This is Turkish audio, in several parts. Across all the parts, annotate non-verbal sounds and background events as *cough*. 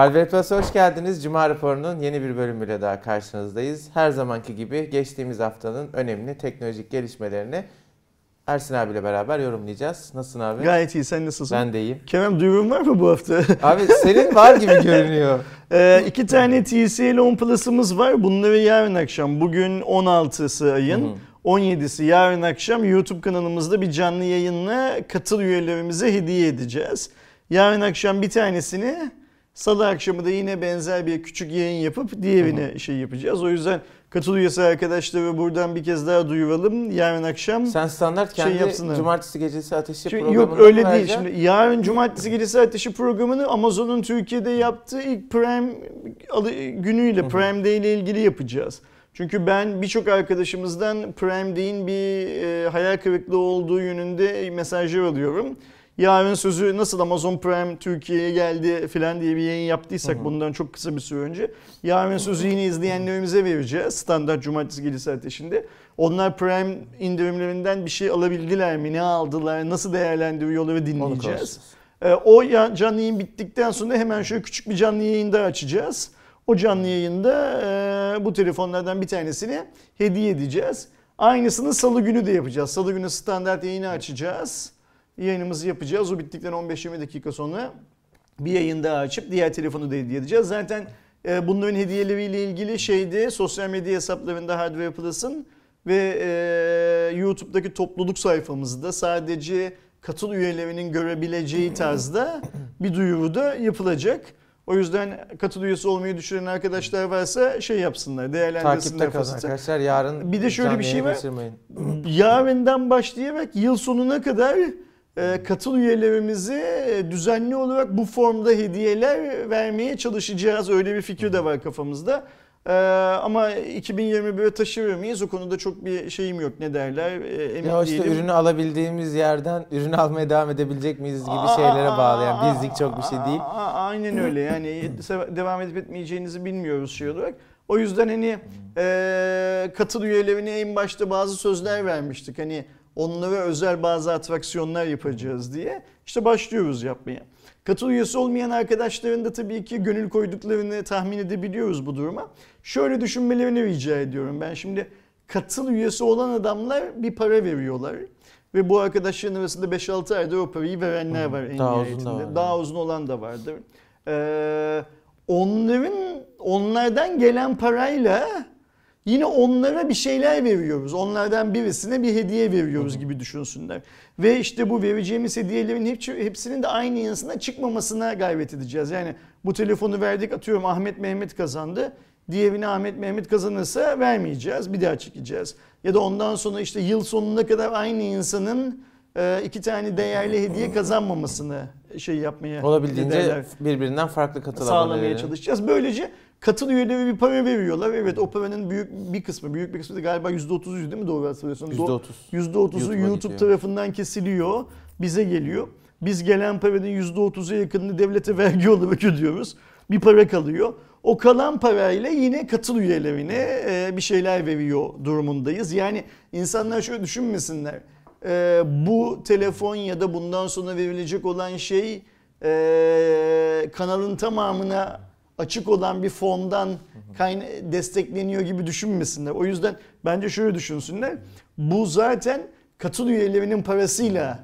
Harvard Plus'a hoş geldiniz. Cuma raporunun yeni bir bölümüyle daha karşınızdayız. Her zamanki gibi geçtiğimiz haftanın önemli teknolojik gelişmelerini Ersin abiyle beraber yorumlayacağız. Nasılsın abi? Gayet iyi. Sen nasılsın? Ben de iyiyim. Kerem duyurum var mı bu hafta? Abi senin var gibi *laughs* görünüyor. ee, iki tane TCL 10 Plus'ımız var. Bunları yarın akşam. Bugün 16'sı ayın. Hı hı. 17'si yarın akşam YouTube kanalımızda bir canlı yayınla katıl üyelerimize hediye edeceğiz. Yarın akşam bir tanesini Salı akşamı da yine benzer bir küçük yayın yapıp diğerine Hı-hı. şey yapacağız. O yüzden katıl üyesi arkadaşları buradan bir kez daha duyuralım. Yarın akşam Sen standart şey kendi yapsınlar. cumartesi gecesi ateşi Çünkü programını Yok öyle değil. Şimdi yarın cumartesi gecesi ateşi programını Amazon'un Türkiye'de yaptığı ilk Prime günüyle, Prime Day ile ilgili yapacağız. Çünkü ben birçok arkadaşımızdan Prime Day'in bir e, hayal kırıklığı olduğu yönünde mesajlar alıyorum yarın sözü nasıl Amazon Prime Türkiye'ye geldi filan diye bir yayın yaptıysak hı hı. bundan çok kısa bir süre önce. Yarın sözü yine izleyenlerimize vereceğiz standart cumartesi gecesi ateşinde. Onlar Prime indirimlerinden bir şey alabildiler mi? Ne aldılar? Nasıl değerlendiriyorları dinleyeceğiz. Ee, o canlı yayın bittikten sonra hemen şöyle küçük bir canlı yayın daha açacağız. O canlı yayında e, bu telefonlardan bir tanesini hediye edeceğiz. Aynısını salı günü de yapacağız. Salı günü standart yayını açacağız yayınımızı yapacağız. O bittikten 15-20 dakika sonra bir yayın daha açıp diğer telefonu da hediye edeceğiz. Zaten e, bunların hediyeleriyle ilgili şeydi sosyal medya hesaplarında Hardware Plus'ın ve e, YouTube'daki topluluk sayfamızda sadece katıl üyelerinin görebileceği tarzda bir duyuru da yapılacak. O yüzden katıl üyesi olmayı düşünen arkadaşlar varsa şey yapsınlar, değerlendirsinler. Takipte kalın arkadaşlar. Yarın bir de şöyle bir şey var. Yarından başlayarak yıl sonuna kadar katıl üyelerimizi e, düzenli olarak bu formda hediyeler vermeye çalışacağız. Öyle bir fikir de var kafamızda. Ee, ama 2021'e taşır mıyız? O konuda çok bir şeyim yok. Ne derler? Ee, emin ya işte değilim. ürünü alabildiğimiz yerden ürünü almaya devam edebilecek miyiz gibi aa, şeylere bağlı. Yani bizlik çok bir şey değil. Aynen öyle. Yani devam edip etmeyeceğinizi bilmiyoruz şey olarak. O yüzden hani e, katıl üyelerine en başta bazı sözler vermiştik. Hani onlara özel bazı atraksiyonlar yapacağız diye işte başlıyoruz yapmaya. Katıl üyesi olmayan arkadaşların da tabii ki gönül koyduklarını tahmin edebiliyoruz bu duruma. Şöyle düşünmelerini rica ediyorum. Ben şimdi katıl üyesi olan adamlar bir para veriyorlar. Ve bu arkadaşların arasında 5-6 ayda o parayı verenler var en Daha. Uzun da var. Daha uzun olan da vardır. Ee, onların onlardan gelen parayla Yine onlara bir şeyler veriyoruz. Onlardan birisine bir hediye veriyoruz gibi düşünsünler. Ve işte bu vereceğimiz hediyelerin hepsinin de aynı yansına çıkmamasına gayret edeceğiz. Yani bu telefonu verdik atıyorum Ahmet Mehmet kazandı. Diğerini Ahmet Mehmet kazanırsa vermeyeceğiz. Bir daha çekeceğiz. Ya da ondan sonra işte yıl sonuna kadar aynı insanın e, iki tane değerli hediye kazanmamasını şey yapmaya olabildiğince birbirinden farklı katılamaları sağlamaya çalışacağız. Böylece katıl üyeleri bir para veriyorlar. Evet o paranın büyük bir kısmı, büyük bir kısmı da galiba %30'u değil mi doğru hatırlıyorsun? %30. %30'u YouTube, YouTube tarafından kesiliyor, bize geliyor. Biz gelen paranın %30'a yakınını devlete vergi olarak *laughs* ödüyoruz. Bir para kalıyor. O kalan parayla yine katıl üyelerine e, bir şeyler veriyor durumundayız. Yani insanlar şöyle düşünmesinler. E, bu telefon ya da bundan sonra verilecek olan şey e, kanalın tamamına açık olan bir fondan kayna destekleniyor gibi düşünmesinler. O yüzden bence şöyle düşünsünler. Bu zaten katıl üyelerinin parasıyla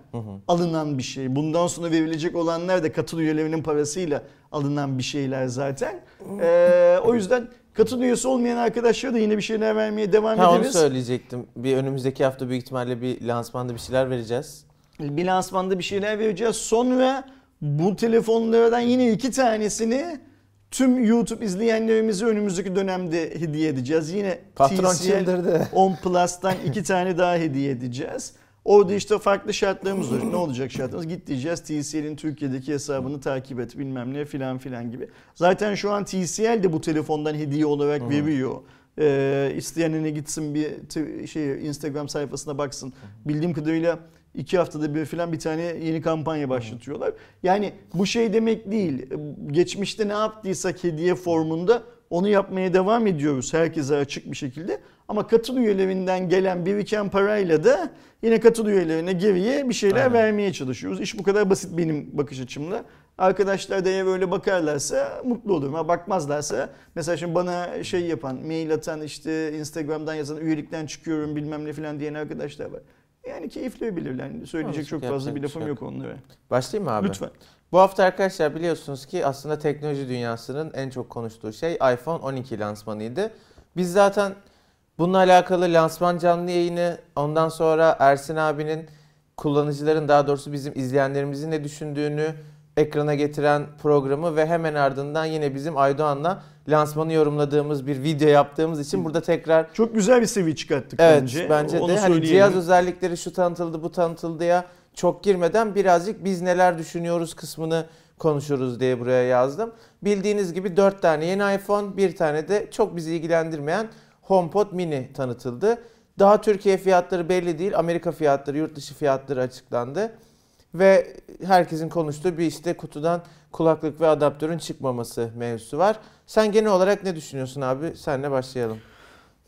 alınan bir şey. Bundan sonra verilecek olanlar da katıl üyelerinin parasıyla alınan bir şeyler zaten. Ee, o yüzden katıl üyesi olmayan arkadaşlara da yine bir şeyler vermeye devam ha, ederiz. Onu söyleyecektim. Bir önümüzdeki hafta büyük ihtimalle bir lansmanda bir şeyler vereceğiz. Bir lansmanda bir şeyler vereceğiz. Sonra bu telefonlardan yine iki tanesini Tüm YouTube izleyenlerimizi önümüzdeki dönemde hediye edeceğiz. Yine Patron TCL 10 *laughs* Plus'tan iki tane daha hediye edeceğiz. Orada işte farklı şartlarımız var. Ne olacak şartlarımız? Git diyeceğiz TCL'in Türkiye'deki hesabını takip et bilmem ne filan filan gibi. Zaten şu an TCL de bu telefondan hediye olarak Hı-hı. veriyor. Ee, isteyenine gitsin bir şey Instagram sayfasına baksın. Bildiğim kadarıyla iki haftada bir falan bir tane yeni kampanya başlatıyorlar. Yani bu şey demek değil. Geçmişte ne yaptıysak hediye formunda onu yapmaya devam ediyoruz herkese açık bir şekilde. Ama katıl üyelerinden gelen biriken parayla da yine katıl üyelerine geriye bir şeyler Aynen. vermeye çalışıyoruz. İş bu kadar basit benim bakış açımla. Arkadaşlar da eğer öyle bakarlarsa mutlu olurum. Ha bakmazlarsa mesela şimdi bana şey yapan, mail atan işte Instagram'dan yazan üyelikten çıkıyorum bilmem ne falan diyen arkadaşlar var. Yani keyifli bilirler. Söyleyecek Olsun, çok fazla bir bir lafım şey yok onlara. Başlayayım mı abi? Lütfen. Bu hafta arkadaşlar biliyorsunuz ki aslında teknoloji dünyasının en çok konuştuğu şey iPhone 12 lansmanıydı. Biz zaten bununla alakalı lansman canlı yayını ondan sonra Ersin abinin kullanıcıların daha doğrusu bizim izleyenlerimizin ne düşündüğünü ekrana getiren programı ve hemen ardından yine bizim Aydoğan'la lansmanı yorumladığımız bir video yaptığımız için burada tekrar Çok güzel bir seviye çıkarttık Evet bence. bence Onu de hani cihaz özellikleri şu tanıtıldı bu tanıtıldı ya çok girmeden birazcık biz neler düşünüyoruz kısmını konuşuruz diye buraya yazdım. Bildiğiniz gibi 4 tane yeni iPhone bir tane de çok bizi ilgilendirmeyen HomePod mini tanıtıldı. Daha Türkiye fiyatları belli değil. Amerika fiyatları, yurt dışı fiyatları açıklandı. Ve herkesin konuştuğu bir işte kutudan kulaklık ve adaptörün çıkmaması mevzusu var. Sen genel olarak ne düşünüyorsun abi? Senle başlayalım.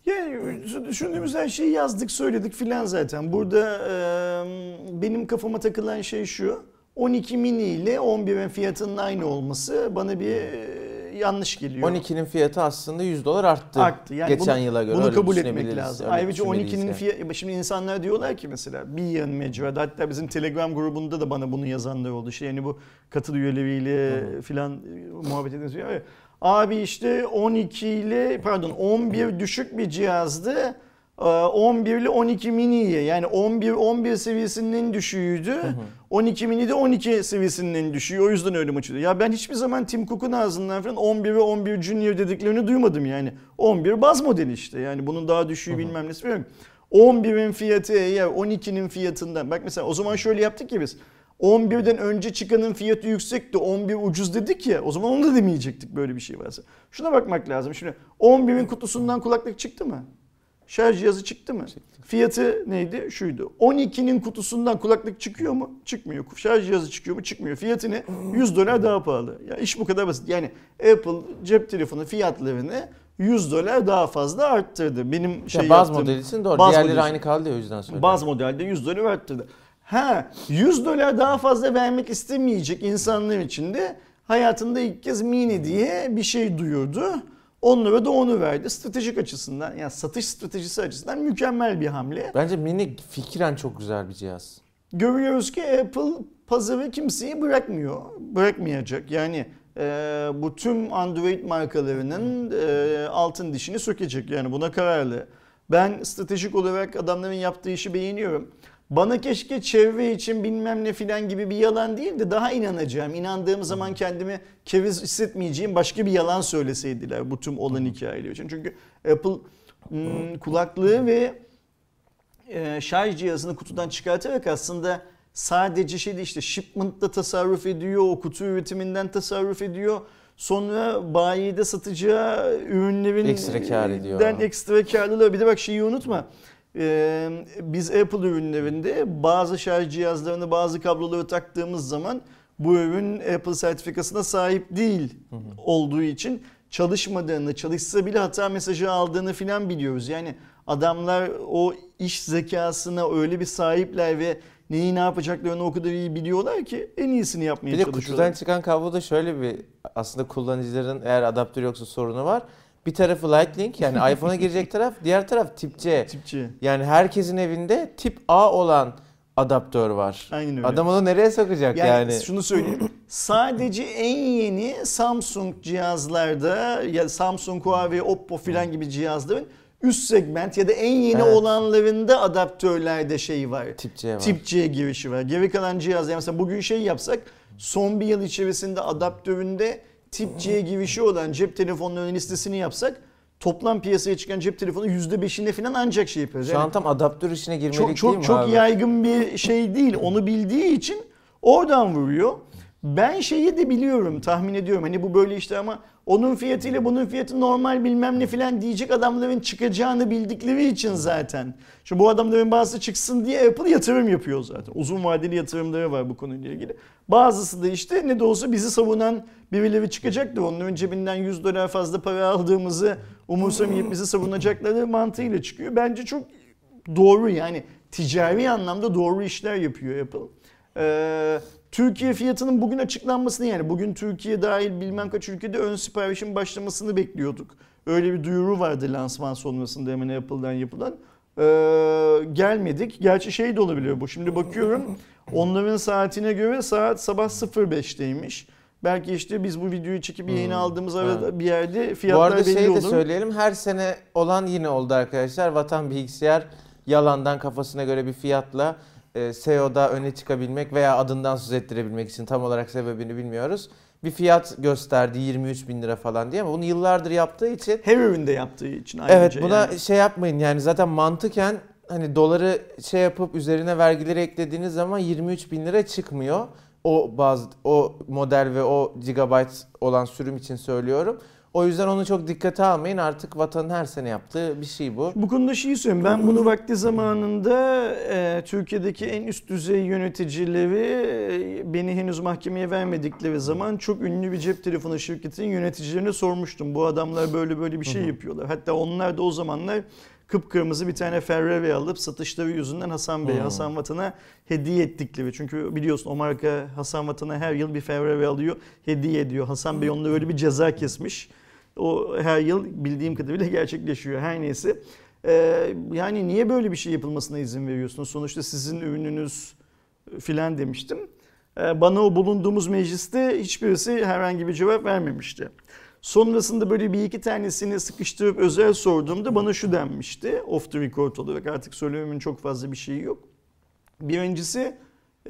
Yani düşündüğümüz her şeyi yazdık, söyledik filan zaten. Burada e, benim kafama takılan şey şu. 12 mini ile 11'in fiyatının aynı olması bana bir yanlış geliyor. 12'nin fiyatı aslında 100 dolar arttı. arttı. Yani Geçen bunu, yıla göre bunu kabul etmek lazım. Ayrıca düşünmeliyiz 12'nin yani. fiyatı şimdi insanlar diyorlar ki mesela bir yan mecrada hatta bizim Telegram grubunda da bana bunu yazanlar oldu. Şey yani bu katıl üyeleriyle filan e, muhabbet ediyoruz. Ya, Abi işte 12 ile pardon 11 düşük bir cihazdı. Ee, 11 ile 12 miniye yani 11 11 seviyesinin en düşüğüydü. 12 mini de 12 seviyesinin en düşüğü. O yüzden öyle maç oluyor. Ya ben hiçbir zaman Tim Cook'un ağzından falan 11 ve 11 Junior dediklerini duymadım yani. 11 baz modeli işte. Yani bunun daha düşüğü bilmem nesi yok. 11'in fiyatı eğer 12'nin fiyatından. Bak mesela o zaman şöyle yaptık ki biz. 11'den önce çıkanın fiyatı yüksekti. 11 ucuz dedik ya. O zaman onu da demeyecektik böyle bir şey varsa. Şuna bakmak lazım. Şimdi 11'in kutusundan kulaklık çıktı mı? Şarj cihazı çıktı mı? Fiyatı neydi? Şuydu. 12'nin kutusundan kulaklık çıkıyor mu? Çıkmıyor. Şarj cihazı çıkıyor mu? Çıkmıyor. Fiyatı ne? 100 dolar daha pahalı. Ya iş bu kadar basit. Yani Apple cep telefonu fiyatlarını 100 dolar daha fazla arttırdı. Benim şey ya baz yaptığım- modeli için doğru. Baz Diğerleri aynı kaldı ya o yüzden söyledim. Baz modelde 100 dolar arttırdı. Ha 100 dolar daha fazla vermek istemeyecek insanlar için de hayatında ilk kez mini diye bir şey duyurdu. Onlara da onu verdi. Stratejik açısından yani satış stratejisi açısından mükemmel bir hamle. Bence mini fikren çok güzel bir cihaz. Görüyoruz ki Apple pazarı kimseyi bırakmıyor. Bırakmayacak. Yani e, bu tüm Android markalarının e, altın dişini sökecek. Yani buna kararlı. Ben stratejik olarak adamların yaptığı işi beğeniyorum. Bana keşke çevre için bilmem ne filan gibi bir yalan değil de daha inanacağım. İnandığım zaman kendimi keviz hissetmeyeceğim başka bir yalan söyleseydiler bu tüm olan hikayeler için. Çünkü Apple hmm, kulaklığı ve e, şarj cihazını kutudan çıkartarak aslında sadece şey değil işte shipment'ta tasarruf ediyor, o kutu üretiminden tasarruf ediyor. Sonra bayide satacağı ürünlerin Ekstra kâr ediyor. ekstra karlılığı. Bir de bak şeyi unutma. Biz Apple ürünlerinde bazı şarj cihazlarını bazı kabloları taktığımız zaman bu ürün Apple sertifikasına sahip değil olduğu için çalışmadığını, çalışsa bile hata mesajı aldığını filan biliyoruz. Yani adamlar o iş zekasına öyle bir sahipler ve neyi ne yapacaklarını o kadar iyi biliyorlar ki en iyisini yapmaya Bir de çalışıyorlar. kutudan çıkan kabloda şöyle bir aslında kullanıcıların eğer adaptör yoksa sorunu var. Bir tarafı Lightning yani iPhone'a girecek taraf, diğer taraf tip C. Tipçi. Yani herkesin evinde tip A olan adaptör var. Aynen öyle. Adam onu nereye sokacak Yani, yani? şunu söyleyeyim. *clears throat* Sadece en yeni Samsung cihazlarda ya Samsung, Huawei, Oppo filan gibi cihazların üst segment ya da en yeni Evet. olanlarında adaptörlerde şey var. Tip C var. Tip C girişi var. Geri kalan cihaz yani mesela bugün şey yapsak son bir yıl içerisinde adaptöründe tip C girişi olan cep telefonlarının listesini yapsak toplam piyasaya çıkan cep telefonu %5'ine falan ancak şey yapıyoruz. Şu an tam adaptör işine girmelik çok değil çok mi çok abi? yaygın bir şey değil. Onu bildiği için oradan vuruyor. Ben şeyi de biliyorum, tahmin ediyorum. Hani bu böyle işte ama onun fiyatıyla bunun fiyatı normal bilmem ne filan diyecek adamların çıkacağını bildikleri için zaten. Şu bu adamların bazısı çıksın diye Apple yatırım yapıyor zaten. Uzun vadeli yatırımları var bu konuyla ilgili. Bazısı da işte ne de olsa bizi savunan birileri çıkacaktır. Onların cebinden 100 dolar fazla para aldığımızı umursamayıp bizi savunacakları mantığıyla çıkıyor. Bence çok doğru yani ticari anlamda doğru işler yapıyor Apple. Ee, Türkiye fiyatının bugün açıklanmasını yani bugün Türkiye dahil bilmem kaç ülkede ön siparişin başlamasını bekliyorduk. Öyle bir duyuru vardı lansman sonrasında hemen Apple'dan yapılan. Ee, gelmedik. Gerçi şey de olabiliyor bu. Şimdi bakıyorum onların saatine göre saat sabah 05'teymiş. Belki işte biz bu videoyu çekip yayına Hmm, aldığımız arada evet. bir yerde Bu fiyatlar arada belli şey de olur. söyleyelim. Her sene olan yine oldu arkadaşlar. Vatan Bilgisayar yalandan kafasına göre bir fiyatla e, SEO'da öne çıkabilmek veya adından söz ettirebilmek için tam olarak sebebini bilmiyoruz. Bir fiyat gösterdi 23 bin lira falan diye ama bunu yıllardır yaptığı için Her üründe yaptığı için ayrıca Evet buna yani. şey yapmayın yani zaten mantıken hani doları şey yapıp üzerine vergileri eklediğiniz zaman 23 bin lira çıkmıyor. O bazı o model ve o gigabyte olan sürüm için söylüyorum. O yüzden onu çok dikkate almayın. Artık vatanın her sene yaptığı bir şey bu. Bu konuda şeyi söyleyeyim. Ben bunu vakti zamanında e, Türkiye'deki en üst düzey yöneticileri e, beni henüz mahkemeye vermedikleri zaman çok ünlü bir cep telefonu şirketinin yöneticilerine sormuştum. Bu adamlar böyle böyle bir şey yapıyorlar. Hatta onlar da o zamanlar kıpkırmızı bir tane Ferrari alıp satışları yüzünden Hasan Bey'e, Hmm. Hasan Vatan'a hediye ettikleri. Çünkü biliyorsun o marka Hasan Vatan'a her yıl bir Ferrari alıyor, hediye ediyor. Hasan Bey onunla öyle bir ceza kesmiş. O her yıl bildiğim kadarıyla gerçekleşiyor. Her neyse. Ee, yani niye böyle bir şey yapılmasına izin veriyorsunuz? Sonuçta sizin ürününüz filan demiştim. Ee, bana o bulunduğumuz mecliste hiçbirisi herhangi bir cevap vermemişti. Sonrasında böyle bir iki tanesini sıkıştırıp özel sorduğumda bana şu denmişti. Off the record olarak artık söylememin çok fazla bir şeyi yok. Birincisi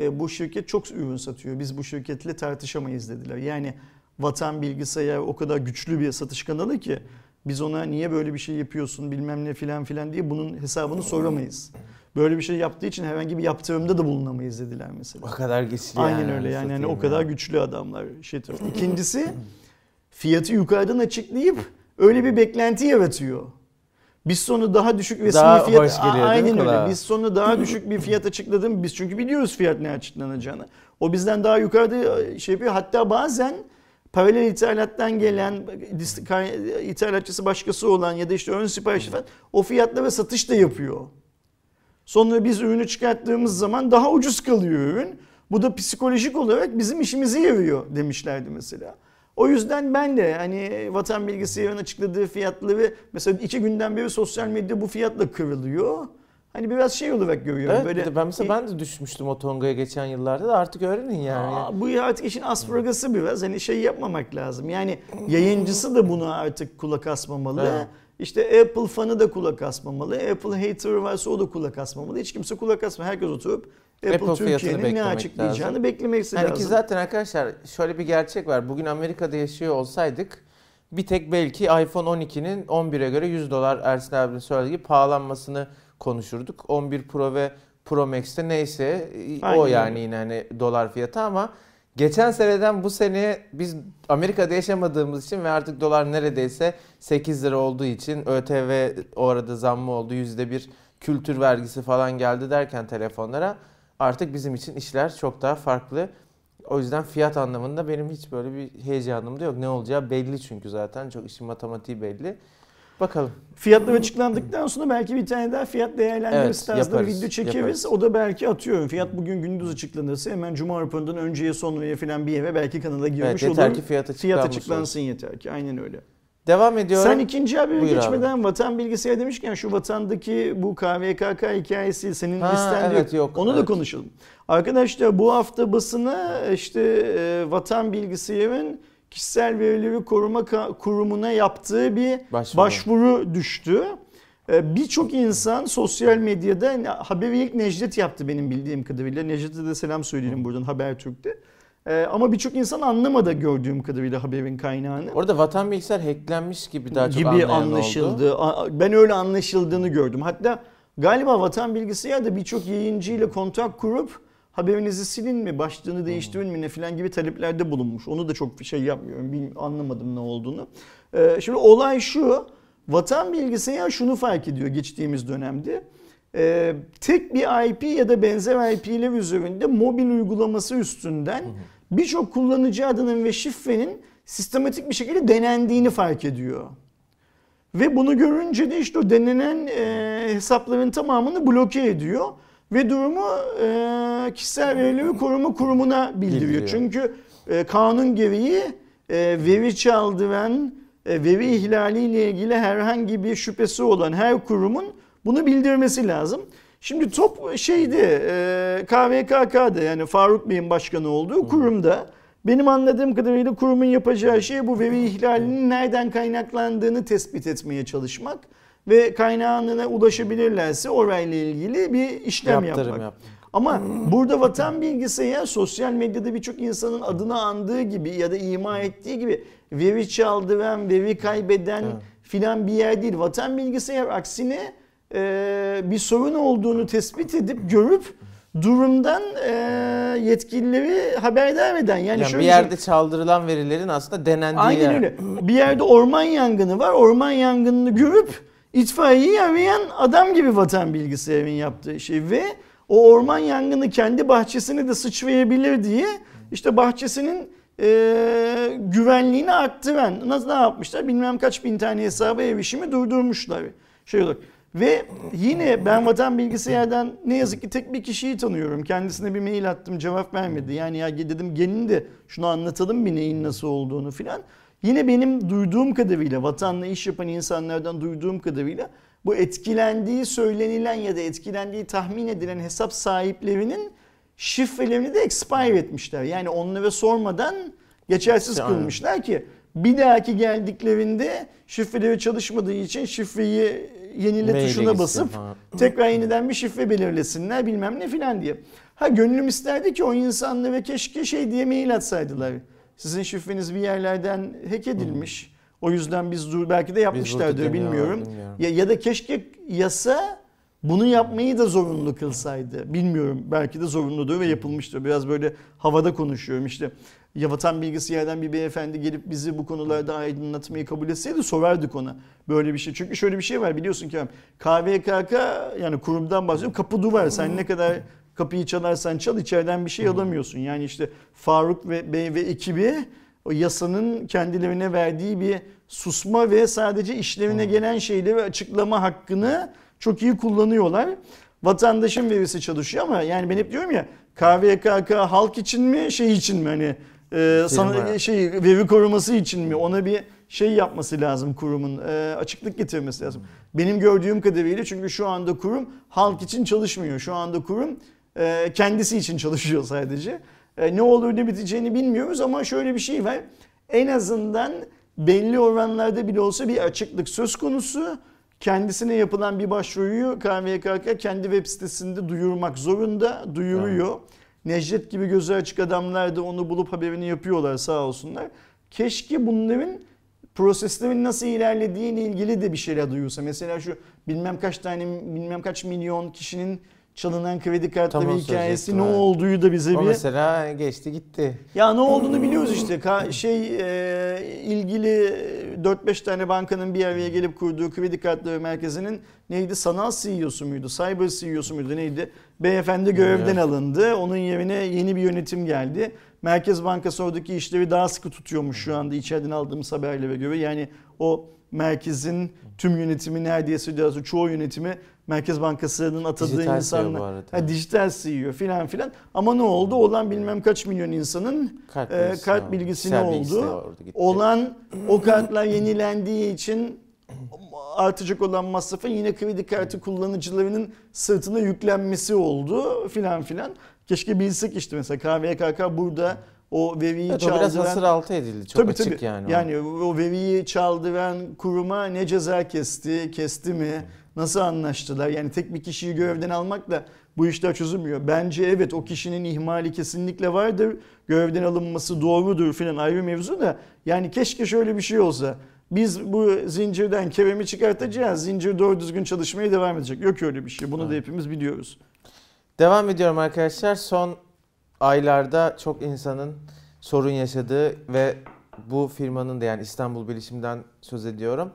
e, bu şirket çok ürün satıyor. Biz bu şirketle tartışamayız dediler. Yani Vatan Bilgisayar o kadar güçlü bir satış kanalı ki biz ona niye böyle bir şey yapıyorsun bilmem ne filan filan diye bunun hesabını soramayız. Böyle bir şey yaptığı için herhangi bir yaptırımda da bulunamayız dediler mesela. O kadar güçlü Aynen yani. öyle yani, yani o kadar ya. güçlü adamlar tarafı. İkincisi fiyatı yukarıdan açıklayıp öyle bir beklenti yaratıyor. Biz sonu daha düşük resmi Daha fiyat hoş geliyor mi aynen öyle. Biz sonu daha *clears throat* düşük bir fiyat açıkladım. Biz çünkü biliyoruz fiyat ne açıklanacağını. O bizden daha yukarıda şey yapıyor. Hatta bazen paralel ithalattan gelen ithalatçısı başkası olan ya da işte ön sipariş falan o fiyatlara satış da yapıyor. Sonra biz ürünü çıkarttığımız zaman daha ucuz kalıyor ürün. Bu da psikolojik olarak bizim işimizi yarıyor demişlerdi mesela. O yüzden ben de hani Vatan Bilgisayar'ın açıkladığı fiyatları mesela iki günden beri sosyal medya bu fiyatla kırılıyor. Hani biraz şey olarak görüyorum. Evet, böyle ben mesela ben de düşmüştüm o Tonga'ya geçen yıllarda da artık öğrenin yani. Aa, bu artık işin aspragası biraz hani şey yapmamak lazım. Yani yayıncısı da buna artık kulak asmamalı. Evet. İşte Apple fanı da kulak asmamalı. Apple hater varsa o da kulak asmamalı. Hiç kimse kulak asmıyor. Herkes oturup Apple, Apple Türkiye'nin ne açıklayacağını lazım. beklemesi Yani ki lazım. zaten arkadaşlar şöyle bir gerçek var. Bugün Amerika'da yaşıyor olsaydık bir tek belki iPhone 12'nin 11'e göre 100 dolar Ersin abinin söylediği gibi pahalanmasını konuşurduk. 11 Pro ve Pro Max'te neyse Aynen o yani yine hani dolar fiyatı ama geçen seneden bu seneye biz Amerika'da yaşamadığımız için ve artık dolar neredeyse 8 lira olduğu için ÖTV o arada zammı oldu. %1 kültür vergisi falan geldi derken telefonlara artık bizim için işler çok daha farklı. O yüzden fiyat anlamında benim hiç böyle bir heyecanım da yok. Ne olacağı belli çünkü zaten. Çok işin matematiği belli. Bakalım. Fiyatlar açıklandıktan sonra belki bir tane daha fiyat değerlendirmesi Evet, tarzında yaparız, video çekeriz. yaparız. O da belki atıyorum. Fiyat bugün gündüz açıklanırsa hemen Cuma raporundan önceye sonraya falan bir eve belki kanala girmiş Evet, yeter olur. ki fiyat Fiyat açıklansın yeter ki. Aynen öyle. Devam ediyorum. Sen ikinci haberi Buyur abi. geçmeden vatan bilgisayar demişken şu vatandaki bu KVKK hikayesi senin Ha, listende evet, yok. yok, Onu da evet. konuşalım. Arkadaşlar bu hafta basına işte e, vatan bilgisayarın kişisel verileri koruma kurumuna yaptığı bir Başvuru. başvuru düştü. E, Birçok insan sosyal medyada haberi ilk Necdet yaptı benim bildiğim kadarıyla. Necdet'e de selam söyleyelim buradan Habertürk'te. E, Ama birçok insan anlamadı gördüğüm kadarıyla haberin kaynağını Orada vatan bilgisayar hacklenmiş gibi daha çok gibi anlaşıldı. oldu. Ben öyle anlaşıldığını gördüm. Hatta galiba Vatan Bilgisayar da birçok yayıncıyla kontak kurup haberinizi silin mi, başlığını değiştirin mi ne filan gibi taleplerde bulunmuş. Onu da çok şey yapmıyorum. Bilmi- anlamadım ne olduğunu. Ee, şimdi olay şu. Vatan Bilgisayar şunu fark ediyor geçtiğimiz dönemde. Ee, tek bir IP ya da benzer IP'ler üzerinde mobil uygulaması üstünden birçok kullanıcı adının ve şifrenin sistematik bir şekilde denendiğini fark ediyor. Ve bunu görünce de işte o denenen e, hesapların tamamını bloke ediyor. Ve durumu e, kişisel verileri koruma kurumuna bildiriyor. Bildiriyor. Çünkü e, kanun gereği e, veri çaldıran, e, veri ihlaliyle ilgili herhangi bir şüphesi olan her kurumun bunu bildirmesi lazım. Şimdi top şeydi e, KVKK'da yani Faruk Bey'in başkanı olduğu kurumda benim anladığım kadarıyla kurumun yapacağı şey bu veri ihlalinin nereden kaynaklandığını tespit etmeye çalışmak ve kaynağına ulaşabilirlerse orayla ilgili bir işlem Yaptırım yapmak. yap. Ama burada vatan bilgisi ya sosyal medyada birçok insanın adını andığı gibi ya da ima ettiği gibi veri çaldıran, veri kaybeden Evet. filan bir yer değil. Vatan bilgisayar aksine e, bir sorun olduğunu tespit edip görüp durumdan e, yetkilileri haberdar eden. Yani, Yani şöyle bir yerde çaldırılan verilerin aslında denendiği Aynen yer. öyle. Bir yerde orman yangını var. Orman yangınını görüp itfaiyeyi arayan adam gibi vatan bilgisayarın yaptığı şey ve o orman yangını kendi bahçesine de sıçrayabilir diye işte bahçesinin e, güvenliğini arttıran nasıl ne yapmışlar bilmem kaç bin tane hesaba erişimi durdurmuşlar. Şey olarak. Ve yine ben vatan bilgisayardan ne yazık ki tek bir kişiyi tanıyorum. Kendisine bir mail attım cevap vermedi. Yani ya dedim gelin de şunu anlatalım bir neyin nasıl olduğunu filan. Yine benim duyduğum kadarıyla vatanla iş yapan insanlardan duyduğum kadarıyla bu etkilendiği söylenilen ya da etkilendiği tahmin edilen hesap sahiplerinin şifrelerini de expire etmişler. Yani onlara sormadan geçersiz Aynen. kılmışlar ki bir dahaki geldiklerinde şifreleri çalışmadığı için şifreyi yenile Maile tuşuna basıp falan. tekrar yeniden bir şifre belirlesinler bilmem ne filan diye. Ha gönlüm isterdi ki o insanlara keşke şey diye mail atsaydılar. Sizin şifreniz bir yerlerden hack edilmiş. O yüzden biz belki de yapmışlardır bilmiyorum. bilmiyorum. Ya, ya da keşke yasa bunu yapmayı da zorunlu kılsaydı. Bilmiyorum belki de zorunludur ve yapılmıştır. Biraz böyle havada konuşuyorum işte. Ya vatan bilgisayardan bir beyefendi gelip bizi bu konularda aydınlatmayı kabul etseydi sorardık ona böyle bir şey. Çünkü şöyle bir şey var biliyorsun ki KVKK yani kurumdan bahsediyorum kapı duvar. Sen ne kadar kapıyı çalarsan çal içeriden bir şey alamıyorsun. Yani işte Faruk ve Bey ve ekibi o yasanın kendilerine verdiği bir susma ve sadece işlerine gelen şeyleri açıklama hakkını çok iyi kullanıyorlar. Vatandaşın verisi çalışıyor ama yani ben hep diyorum ya KVKK halk için mi şey için mi hani e, sana şey veri koruması için mi ona bir şey yapması lazım kurumun e, açıklık getirmesi lazım. Benim gördüğüm kadarıyla çünkü şu anda kurum halk için çalışmıyor. Şu anda kurum e, kendisi için çalışıyor sadece. E, ne olur ne biteceğini bilmiyoruz ama şöyle bir şey var. En azından belli oranlarda bile olsa bir açıklık söz konusu. Kendisine yapılan bir başvuruyu KVKK kendi web sitesinde duyurmak zorunda, duyuruyor. Necdet gibi gözü açık adamlar da onu bulup haberini yapıyorlar sağ olsunlar. Keşke bunların proseslerin nasıl ilerlediğiyle ilgili de bir şeyler duyursa. Mesela şu bilmem kaç tane bilmem kaç milyon kişinin çalınan kredi kartları Tam onu hikayesi ne olduğu da bize O bir mesela geçti gitti. ya ne olduğunu biliyoruz işte. Ka- şey e, ilgili 4-5 tane bankanın bir araya gelip kurduğu kredi kartları merkezinin neydi? Sanal CEO'su muydu? Cyber CEO'su muydu? Neydi? Beyefendi görevden Evet. alındı. Onun yerine yeni bir yönetim geldi. Merkez Bankası oradaki işleri daha sıkı tutuyormuş şu anda içeriden aldığımız haberlere göre. Yani o merkezin tüm yönetimi neredeyse çoğu yönetimi Merkez Bankası'nın atadığı Dijital CEO insanlar. bu arada. Ha, dijital CEO filan filan. Ama ne oldu? Olan bilmem kaç milyon insanın Kalp e, var. bilgisi ne oldu? Olan o kartlar yenilendiği için artacak olan masrafın yine kredi kartı kullanıcılarının sırtına yüklenmesi oldu filan filan. Keşke bilsek işte mesela KVKK burada o veriyi Evet, o biraz çaldıran hasır altı edildi. Çok Tabii, açık tabii. yani. Yani o veriyi çaldıran kuruma ne ceza kesti, kesti mi? Nasıl anlaştılar? Yani tek bir kişiyi görevden almakla bu işler çözülmüyor. Bence evet o kişinin ihmali kesinlikle vardır. Görevden alınması doğrudur filan ayrı mevzu da. Yani keşke şöyle bir şey olsa. Biz bu zincirden Kerem'i çıkartacağız. Zincir doğru düzgün çalışmaya devam edecek. Yok öyle bir şey. Bunu da hepimiz biliyoruz. Devam ediyorum arkadaşlar. Son aylarda çok insanın sorun yaşadığı ve bu firmanın da yani İstanbul Bilişim'den söz ediyorum.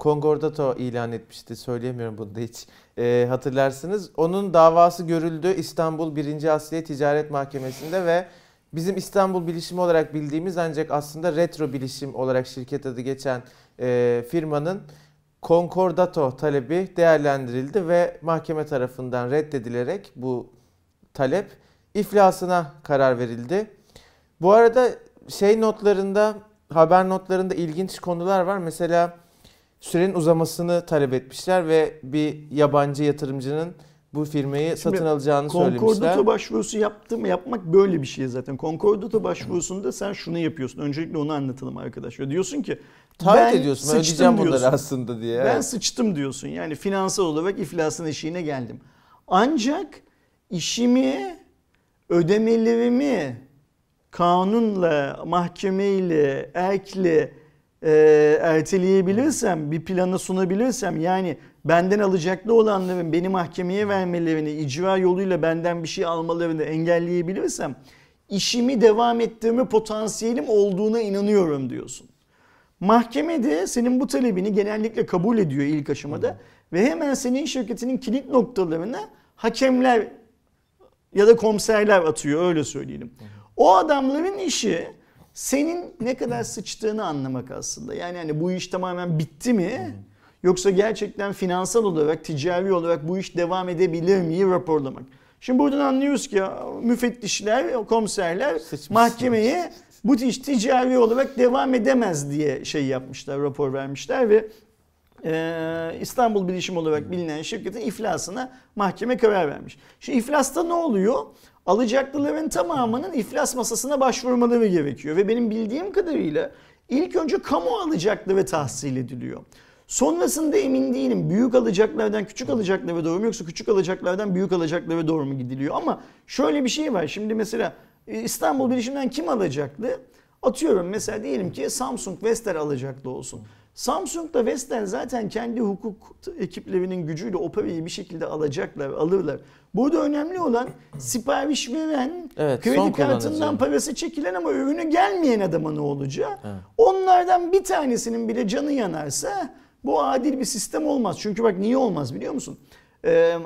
Concordato ilan etmişti. Söyleyemiyorum bunu da hiç. Ee, hatırlarsınız. Onun davası görüldü İstanbul 1. Asliye Ticaret Mahkemesi'nde ve bizim İstanbul Bilişim olarak bildiğimiz ancak aslında Retro Bilişim olarak şirket adı geçen e, firmanın Concordato talebi değerlendirildi ve mahkeme tarafından reddedilerek bu talep iflasına karar verildi. Bu arada şey notlarında, haber notlarında ilginç konular var. Mesela sürenin uzamasını talep etmişler ve bir yabancı yatırımcının bu firmayı Şimdi satın alacağını söylemişler. Concordato başvurusu yaptım yapmak böyle bir şey zaten. Concordato başvurusunda sen şunu yapıyorsun. Öncelikle onu anlatalım arkadaşlar. Diyorsun ki Taahhüt ediyorsun ben ödeyeceğim bunları diyorsun. aslında diye. Ben sıçtım diyorsun. Yani finansal olarak iflasın eşiğine geldim. Ancak işimi, ödemelerimi kanunla, mahkemeyle, erkle e, erteleyebilirsem, bir plana sunabilirsem yani benden alacaklı olanların beni mahkemeye vermelerini, icra yoluyla benden bir şey almalarını engelleyebilirsem işimi devam ettirme potansiyelim olduğuna inanıyorum diyorsun. Mahkemede senin bu talebini genellikle kabul ediyor ilk aşamada ve hemen senin şirketinin kilit noktalarına hakemler ya da komiserler atıyor öyle söyleyelim. O adamların işi senin ne kadar sıçtığını anlamak aslında. Yani hani bu iş tamamen bitti mi? Yoksa gerçekten finansal olarak, ticari olarak bu iş devam edebilir mi raporlamak. Şimdi buradan anlıyoruz ki müfettişler, komiserler Sıçmışsın. mahkemeye bu iş ticari olarak devam edemez diye şey yapmışlar, rapor vermişler ve e, İstanbul Bilişim olarak bilinen şirketin iflasına mahkeme karar vermiş. Şimdi iflasta ne oluyor? Alacaklıların tamamının iflas masasına başvurmaları gerekiyor ve benim bildiğim kadarıyla ilk önce kamu alacakları tahsil ediliyor. Sonrasında emin değilim. Büyük alacaklardan küçük alacaklara doğru mu yoksa küçük alacaklardan büyük alacaklara doğru mu gidiliyor? Ama şöyle bir şey var. Şimdi mesela e, İstanbul Bilişim'den kim alacaklı? Atıyorum mesela diyelim ki Samsung Vestel alacaklı olsun. Samsung da Vestel zaten kendi hukuk ekiplerinin gücüyle o bir şekilde alacaklar, alırlar. Burada önemli olan sipariş veren, Evet, kredi kartından parası çekilen ama ürünü gelmeyen adama ne olacağı. Evet. Onlardan bir tanesinin bile canı yanarsa bu adil bir sistem olmaz. Çünkü bak niye olmaz biliyor musun? Ee,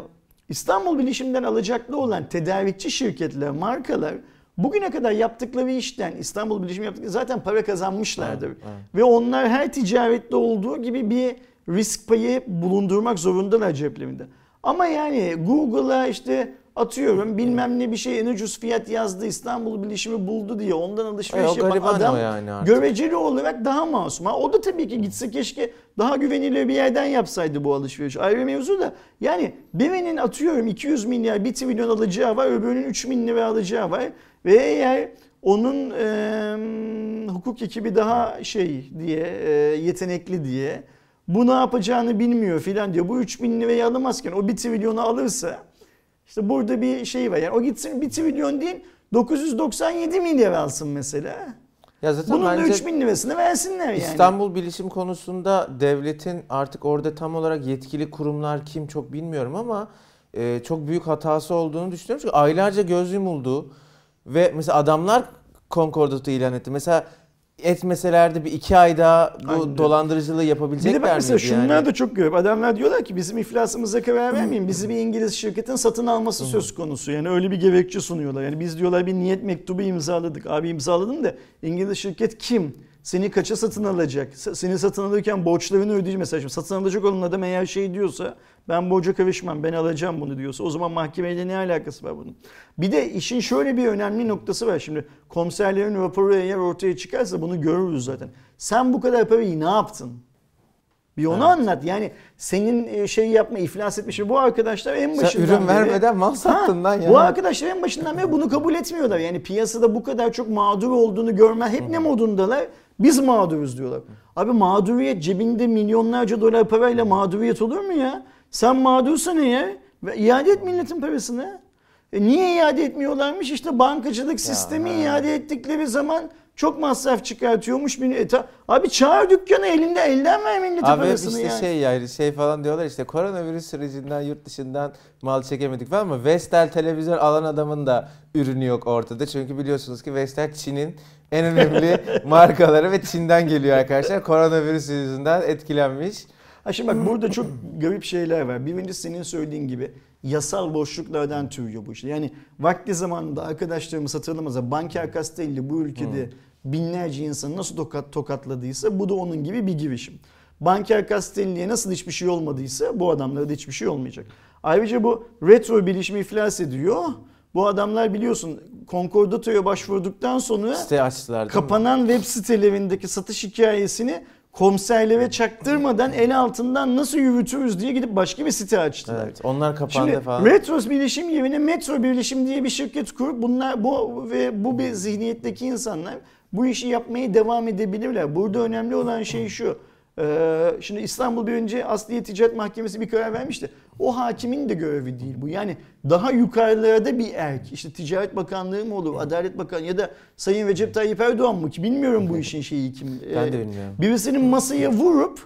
İstanbul Bilişim'den alacaklı olan tedarikçi şirketler, markalar bugüne kadar yaptıkları işten İstanbul Bilişim yaptıkları zaten para kazanmışlardır. Evet, evet. Ve onlar her ticarette olduğu gibi bir risk payı bulundurmak zorundalar ceplerinde. Ama yani Google'a işte atıyorum bilmem ne bir şey en ucuz fiyat yazdı İstanbul Bilişimi buldu diye ondan alışveriş E, yapan adam yani artık. göreceli olarak daha masum. Ha, o da tabii ki gitse keşke daha güvenilir bir yerden yapsaydı bu alışveriş. Ayrı mevzu da yani birinin atıyorum 200 milyar 1 trilyon alacağı var öbürünün 3 bin lira alacağı var. Ve eğer onun e, hukuk ekibi daha şey diye e, yetenekli diye bu ne yapacağını bilmiyor filan diyor. Bu 3 bin lirayı alamazken o 1 trilyonu alırsa işte burada bir şey var. Yani o gitsin 1 trilyon değil 997 milyar alsın mesela. Ya zaten Bunun da bence 3 bin lirasını versinler yani. İstanbul Bilişim konusunda devletin artık orada tam olarak yetkili kurumlar kim çok bilmiyorum ama e, çok büyük hatası olduğunu düşünüyorum. Çünkü aylarca göz yumuldu ve mesela adamlar Concordat'ı ilan etti. Mesela etmeselerdi bir iki ay daha bu Aynen. dolandırıcılığı Bir de yapabilecekler bak mesela miydi şunlar yani? da çok garip. Adamlar diyorlar ki bizim iflasımıza karar vermeyin. Bizi bir İngiliz şirketin satın alması söz konusu. Yani öyle bir gerekçe sunuyorlar. Yani biz diyorlar bir niyet mektubu imzaladık. Abi imzaladım da İngiliz şirket kim? Seni kaça satın alacak? Seni satın alırken borçlarını ödeyecek mesela. Şimdi satın alacak olan adam eğer şey diyorsa ben borca karışmam ben alacağım bunu diyorsa o zaman mahkemeyle ne alakası var bunun? Bir de işin şöyle bir önemli noktası var. Şimdi komiserlerin raporu eğer ortaya çıkarsa bunu görürüz zaten. Sen bu kadar parayı ne yaptın? Bir onu Evet. anlat. Yani senin e, şey yapma, iflas etmiş. Bu arkadaşlar en Sen başından ürün beri- vermeden mal sattın lan ya. Bu arkadaşlar en başından beri bunu kabul etmiyorlar. Yani piyasada bu kadar çok mağdur olduğunu görme hep ne modundalar? Biz mağduruz diyorlar. Abi mağduriyet cebinde milyonlarca dolar parayla mağduriyet olur mu ya? Sen mağdursan eğer iade et milletin parasını. E niye iade etmiyorlarmış? İşte bankacılık sistemi ha. iade ettikleri zaman çok masraf çıkartıyormuş. E, ta- abi çağır dükkanı elinde elden ver milletin Abi parasını işte yani. şey yani şey falan diyorlar işte koronavirüs sürecinden yurt dışından mal çekemedik falan ama Vestel televizyon alan adamın da ürünü yok ortada. Çünkü biliyorsunuz ki Vestel Çin'in en önemli markaları ve Çin'den geliyor arkadaşlar. Koronavirüs yüzünden etkilenmiş. Ha şimdi bak burada çok garip şeyler var. Birincisi senin söylediğin gibi yasal boşluklardan türüyor bu işte. Yani vakti zamanında arkadaşlarımız hatırlamazsa Banker Castelli bu ülkede binlerce insanı nasıl tokat, tokatladıysa bu da onun gibi bir girişim. Banker Castelli'ye nasıl hiçbir şey olmadıysa bu adamlara da hiçbir şey olmayacak. Ayrıca bu retro bilişimi iflas ediyor. Bu adamlar biliyorsun Concordato'ya başvurduktan sonra Site açtılar kapanan web sitelerindeki satış hikayesini komiserlere çaktırmadan el altından nasıl yürütürüz diye gidip başka bir site açtılar. Evet, onlar kapandı Şimdi falan. Retros Bilişim yerine Metro Bilişim diye bir şirket kurup bunlar bu ve bu bir zihniyetteki insanlar bu işi yapmaya devam edebilirler. Burada önemli olan şey şu. Ee, şimdi İstanbul bir önce Asliye Ticaret Mahkemesi bir karar vermişti. O hakimin de görevi değil bu. Yani daha yukarılarda bir erk. İşte Ticaret Bakanlığı mı olur, Adalet Bakanlığı ya da Sayın Recep Tayyip Erdoğan mı ki bilmiyorum bu işin şeyi kim. Ben Ee, de bilmiyorum. birisinin masaya vurup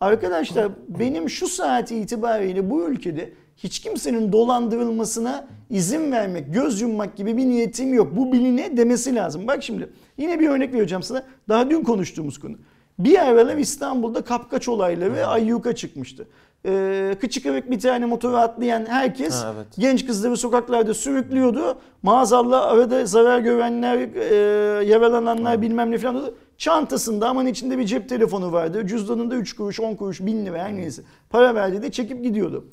arkadaşlar benim şu saat itibariyle bu ülkede hiç kimsenin dolandırılmasına izin vermek, göz yummak gibi bir niyetim yok. Bu biline demesi lazım. Bak şimdi yine bir örnek vereceğim sana. Daha dün konuştuğumuz konu. Bir aralar İstanbul'da kapkaç olayları ve ayyuka çıkmıştı. Ee, kıçı kırık bir tane motora atlayan herkes Ha, evet. genç kızları sokaklarda sürüklüyordu. Maazallah arada zarar görenler, e, yaralananlar bilmem ne falan oldu. Çantasında aman içinde bir cep telefonu vardı. Cüzdanında 3 kuruş, 10 kuruş, 1000 lira her neyse. Para verdi de çekip gidiyordu.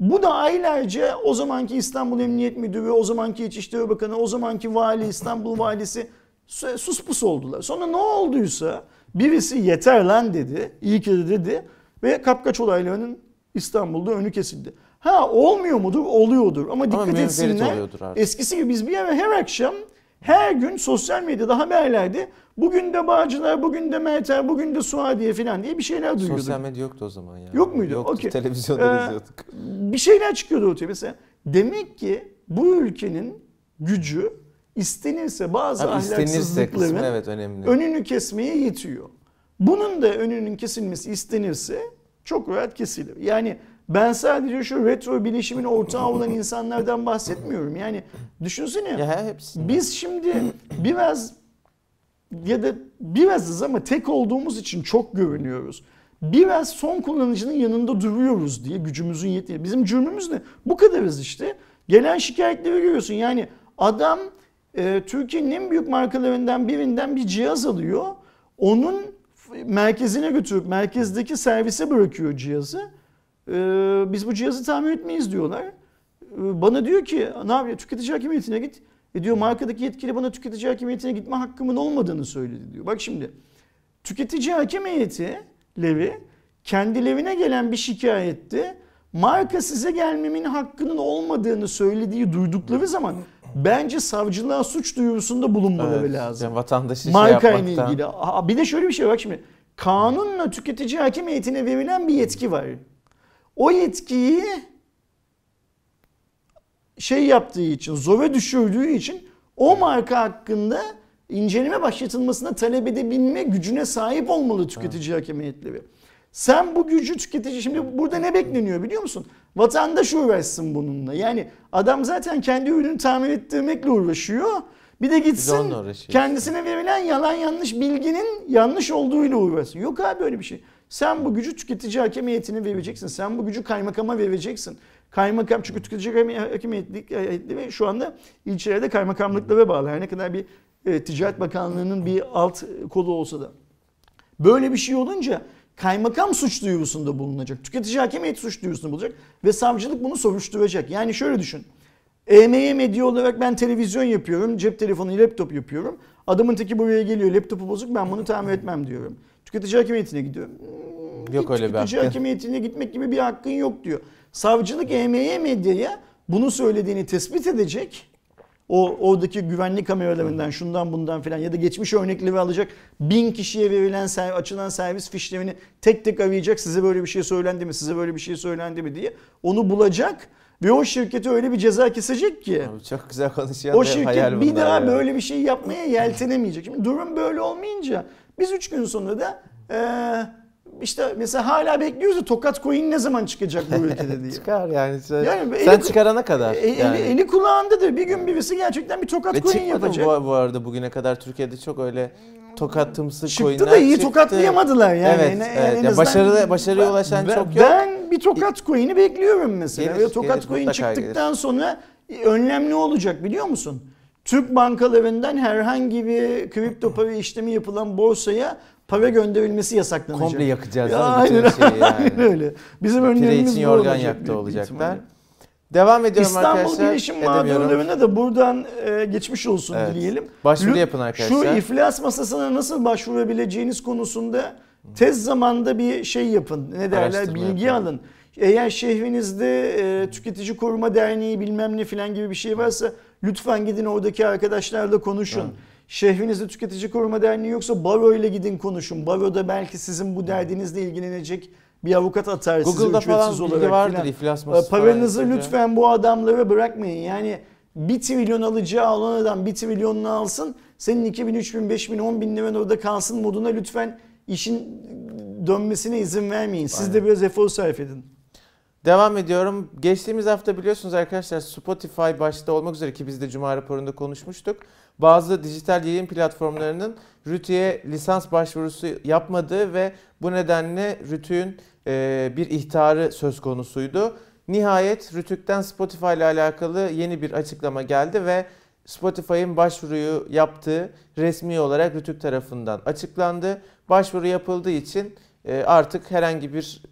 Bu da aylarca o zamanki İstanbul Emniyet Müdürü, o zamanki İçişleri Bakanı, o zamanki vali, İstanbul valisi su- sus pus oldular. Sonra ne olduysa birisi yeter lan dedi, iyi ki de dedi ve kapkaç olaylarının İstanbul'da önü kesildi. Ha olmuyor mudur? Oluyordur. Ama dikkat münferit etsinler. Eskisi gibi biz bir ara her akşam her gün sosyal medyada haberlerde bugün de Bağcılar, bugün de Merter, bugün de Suadiye falan diye bir şeyler duyuyorduk. Sosyal medya yoktu o zaman ya. Yok muydu? Yoktu. Okey. Televizyonda Ee, izliyorduk. bir şeyler çıkıyordu ortaya mesela. Demek ki bu ülkenin gücü istenirse bazı Abi istenirse kısmı ahlaksızlıkların evet önemli. önünü kesmeye yetiyor. Bunun da önünün kesilmesi istenirse çok rahat kesilir. Yani ben sadece şu retro bilişimin ortağı olan insanlardan bahsetmiyorum. Yani düşünsene ya hepsi. biz şimdi biraz ya da birazız ama tek olduğumuz için çok görünüyoruz. Biraz son kullanıcının yanında duruyoruz diye gücümüzün yettiği. Bizim cürmümüz ne? Bu kadarız işte. Gelen şikayetleri görüyorsun. Yani adam e, Türkiye'nin en büyük markalarından birinden bir cihaz alıyor. Onun merkezine götürüp merkezdeki servise bırakıyor cihazı. E, biz bu cihazı tamir etmeyiz diyorlar. E, Bana diyor ki ne yapıyor? Tüketici hakimiyetine git. E diyor markadaki yetkili bana tüketici hakimiyetine gitme hakkımın olmadığını söyledi diyor. Bak şimdi tüketici hakem heyetileri kendilerine gelen bir şikayette marka size gelmemin hakkının olmadığını söylediği duydukları zaman bence savcılığa suç duyurusunda bulunmaları Evet, lazım. Yani vatandaşı şey Marka ile yapmaktan. ilgili. Aa, Bir de şöyle bir şey bak şimdi. Kanunla tüketici hakim heyetine verilen bir yetki var. O yetkiyi şey yaptığı için, zora düşürdüğü için o marka hakkında inceleme başlatılmasına talep edebilme gücüne sahip olmalı tüketici hakem heyetleri. Sen bu gücü tüketici şimdi burada ne bekleniyor biliyor musun? Vatandaş uğraşsın bununla. Yani adam zaten kendi ürünü tamir ettirmekle uğraşıyor. Bir de gitsin kendisine verilen yalan yanlış bilginin yanlış olduğuyla uğraşsın. Yok abi öyle bir şey. Sen bu gücü tüketici hakem heyetine vereceksin. Sen bu gücü kaymakama vereceksin. Kaymakam çünkü tüketici hakem- heyetli- heyetleri şu anda ilçelerde kaymakamlıklara bağlı. Her ne kadar bir e, Ticaret Bakanlığı'nın bir alt kolu olsa da. Böyle bir şey olunca kaymakam suç duyurusunda bulunacak. Tüketici hakem heyeti suç duyurusunda bulunacak ve savcılık bunu soruşturacak. Yani şöyle düşün. EME medya olarak ben televizyon yapıyorum, cep telefonu, laptop yapıyorum. Adamın teki buraya geliyor, laptopu bozuk ben bunu tamir etmem diyorum. Tüketici hakem heyetine gidiyorum. Hmm, Yok git öyle bir Tüketici hakem heyetine gitmek gibi bir hakkın yok diyor. Savcılık EME medyaya bunu söylediğini tespit edecek. O oradaki güvenlik kameralarından şundan bundan filan ya da geçmiş örnekleri alacak. Bin kişiye verilen açılan servis fişlerini tek tek arayacak. Size böyle bir şey söylendi mi? Size böyle bir şey söylendi mi diye. Onu bulacak ve o şirkete öyle bir ceza kesecek ki. Abi çok güzel konuşuyor. O şirket bir daha ya. böyle bir şey yapmaya yeltenemeyecek. Şimdi durum böyle olmayınca biz üç gün sonra da eee, işte mesela hala bekliyoruz da Tokat Coin ne zaman çıkacak bu ülkede *laughs* diye. Çıkar yani. Sen, Yani sen eli- çıkarana kadar. E, eli, yani. eli kulağındadır. Bir gün birisi gerçekten bir Tokat Ve Coin yapacak. bu, bu arada bugüne kadar Türkiye'de çok öyle tokat tımsı Çıktı coinler da iyi çıktı. tokatlayamadılar yani. Evet, En- en evet. Ya azından- başarılı- başarıya ulaşan ben, çok yok. Ben bir tokat coin'i bekliyorum mesela. Gelir, Ve tokat gelir, coin çıktıktan sonra önlem ne olacak biliyor musun? Türk bankalarından herhangi bir kripto *clears throat* para işlemi yapılan borsaya para gönderilmesi yasaklanacak. Komple yakacağız Ya, aynen, bütün şeyi yani. aynen öyle. Bizim önlemimiz bu olacak yaktı olacaklar. Devam ediyorum İstanbul arkadaşlar. Bilişim Edemiyorum. Mağdurlarına da buradan e, geçmiş olsun Evet. dileyelim. Başvuru yapın arkadaşlar. Şu iflas masasına nasıl başvurabileceğiniz konusunda tez zamanda bir şey yapın. Ne derler? Araştırma Bilgi yapın. alın. Eğer şehrinizde e, Tüketici Koruma Derneği bilmem ne filan gibi bir şey varsa lütfen gidin oradaki arkadaşlarla konuşun. Evet. Şehrinizde Tüketici Koruma Derneği yoksa baro ile gidin konuşun. Baroda belki sizin bu derdinizle ilgilenecek bir avukat atar size Google'da falan ücretsiz bilgi olarak vardır filan. iflas masası falan Paranızı yazınca. lütfen bu adamlara bırakmayın. Yani 1 trilyon alacağı olan adam 1 trilyonunu alsın. Senin 2000, 3000, 5000, 10 bin liran orada kalsın moduna lütfen işin dönmesine izin vermeyin. Siz de biraz efor sarf edin. Devam ediyorum. Geçtiğimiz hafta biliyorsunuz arkadaşlar Spotify başta olmak üzere ki biz de Cuma raporunda konuşmuştuk. Bazı dijital yayın platformlarının Rütü'ye lisans başvurusu yapmadığı ve bu nedenle Rütü'nün e, bir ihtarı söz konusuydu. Nihayet Rütük'ten Spotify ile alakalı yeni bir açıklama geldi ve Spotify'ın başvuruyu yaptığı resmi olarak Rütük tarafından açıklandı. Başvuru yapıldığı için e, artık herhangi bir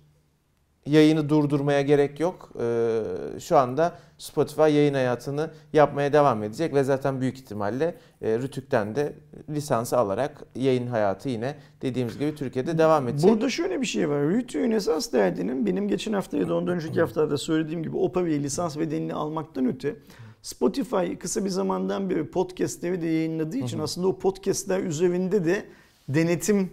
yayını durdurmaya gerek yok. Ee, şu anda Spotify yayın hayatını yapmaya devam edecek ve zaten büyük ihtimalle e, Rütük'ten de lisansı alarak yayın hayatı yine dediğimiz gibi Türkiye'de devam edecek. Burada şöyle bir şey var. Rütü'nün esas derdinin benim geçen hafta ya da ondan önceki haftalarda söylediğim gibi o parayı lisans bedelini almaktan öte Spotify kısa bir zamandan beri podcastleri de yayınladığı için aslında o podcastler üzerinde de denetim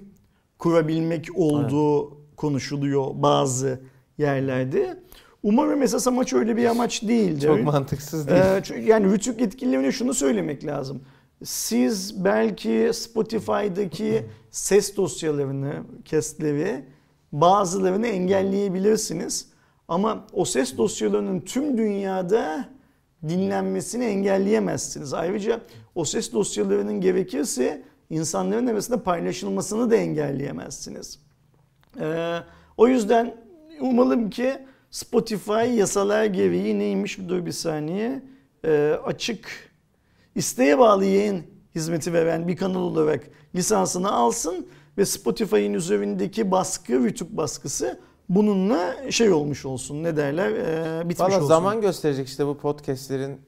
kurabilmek olduğu konuşuluyor bazı yerlerde. Umarım esas amaç öyle bir amaç değildir. Çok mantıksız değil. Ee, çünkü yani Rütük yetkililerine şunu söylemek lazım. Siz belki Spotify'daki *laughs* ses dosyalarını, kestleri bazılarını engelleyebilirsiniz. Ama o ses dosyalarının tüm dünyada dinlenmesini engelleyemezsiniz. Ayrıca o ses dosyalarının gerekirse insanların arasında paylaşılmasını da engelleyemezsiniz. Ee, o yüzden umalım ki Spotify yasalar gereği neymiş? Dur bir saniye. Ee, açık. İsteğe bağlı yayın hizmeti veren bir kanal olarak lisansını alsın ve Spotify'ın üzerindeki baskı, YouTube baskısı bununla şey olmuş olsun. Ne derler? Ee, bitmiş Valla olsun. zaman gösterecek işte bu podcastlerin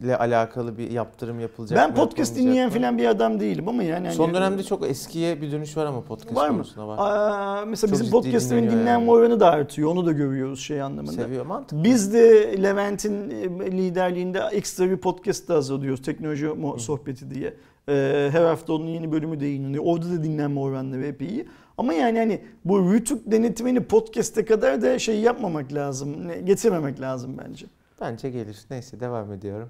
ile alakalı bir yaptırım yapılacak ben mı, podcast dinleyen falan bir adam değilim ama yani. Son hani- dönemde çok eskiye bir dönüş var ama podcast var mı? konusunda var. Aa, mesela Çok bizim ciddi podcastlerin dinleniyor dinlenme yani. oranı da artıyor. Onu da görüyoruz şey anlamında. Seviyor mantık. Biz de Levent'in e, liderliğinde ekstra bir podcast da hazırlıyoruz. Teknoloji mo- sohbeti diye. Ee, Her hafta onun yeni bölümü de yayınlanıyor. Orada da dinlenme oranları epey iyi. Ama yani hani bu Rütük denetimini podcast'e kadar da şey yapmamak lazım. ne- Getirmemek lazım bence. Bence gelir. Neyse devam ediyorum.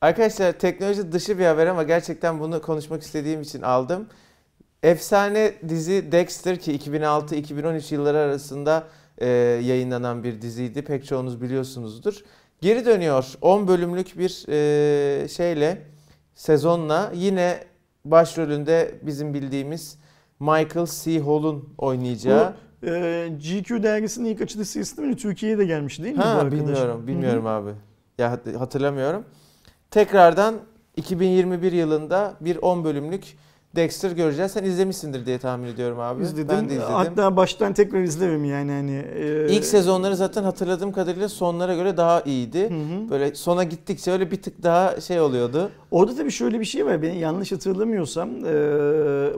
Arkadaşlar teknoloji dışı bir haber ama gerçekten bunu konuşmak istediğim için aldım. Efsane dizi Dexter ki 2006-2013 yılları arasında e, yayınlanan bir diziydi. Pek çoğunuz biliyorsunuzdur. Geri dönüyor 10 bölümlük bir e, şeyle sezonla yine başrolünde bizim bildiğimiz Michael C. Hall'un oynayacağı. Ee, GQ dergisinin ilk açılış serisi mi? Türkiye'ye de gelmiş değil mi bu Ha arkadaş? bilmiyorum, bilmiyorum hı. abi. Ya hat- hatırlamıyorum. Tekrardan 2021 yılında bir 10 bölümlük Dexter göreceğiz. Sen izlemişsindir diye tahmin ediyorum abi. İzledim. Ben de izledim. Hatta baştan tekrar izlerim yani hani. e, İlk sezonları zaten hatırladığım kadarıyla sonlara göre daha iyiydi. Hı hı. Böyle sona gittikçe öyle bir tık daha şey oluyordu. Orada tabii şöyle bir şey var. Ben yanlış hatırlamıyorsam e,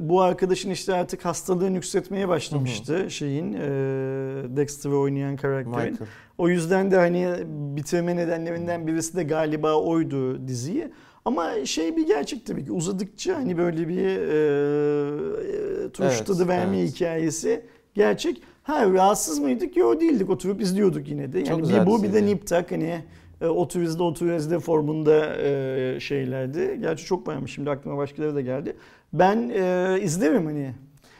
bu arkadaşın işte artık hastalığını yükseltmeye başlamıştı şeyin e, Dexter'ı oynayan karakterin. Michael. O yüzden de hani bitirme nedenlerinden birisi de galiba oydu diziyi. Ama şey bir gerçek tabii ki uzadıkça hani böyle bir e, e, turş Evet, tadı verme evet. hikayesi gerçek. Ha rahatsız mıydık? Yok değildik. Oturup izliyorduk yine de. Yani Çok bir bu bir de nip tak hani e, otur izle otur izle formunda e, şeylerdi. Gerçi çok varmış şimdi aklıma başkaları da geldi. Ben e, izlerim hani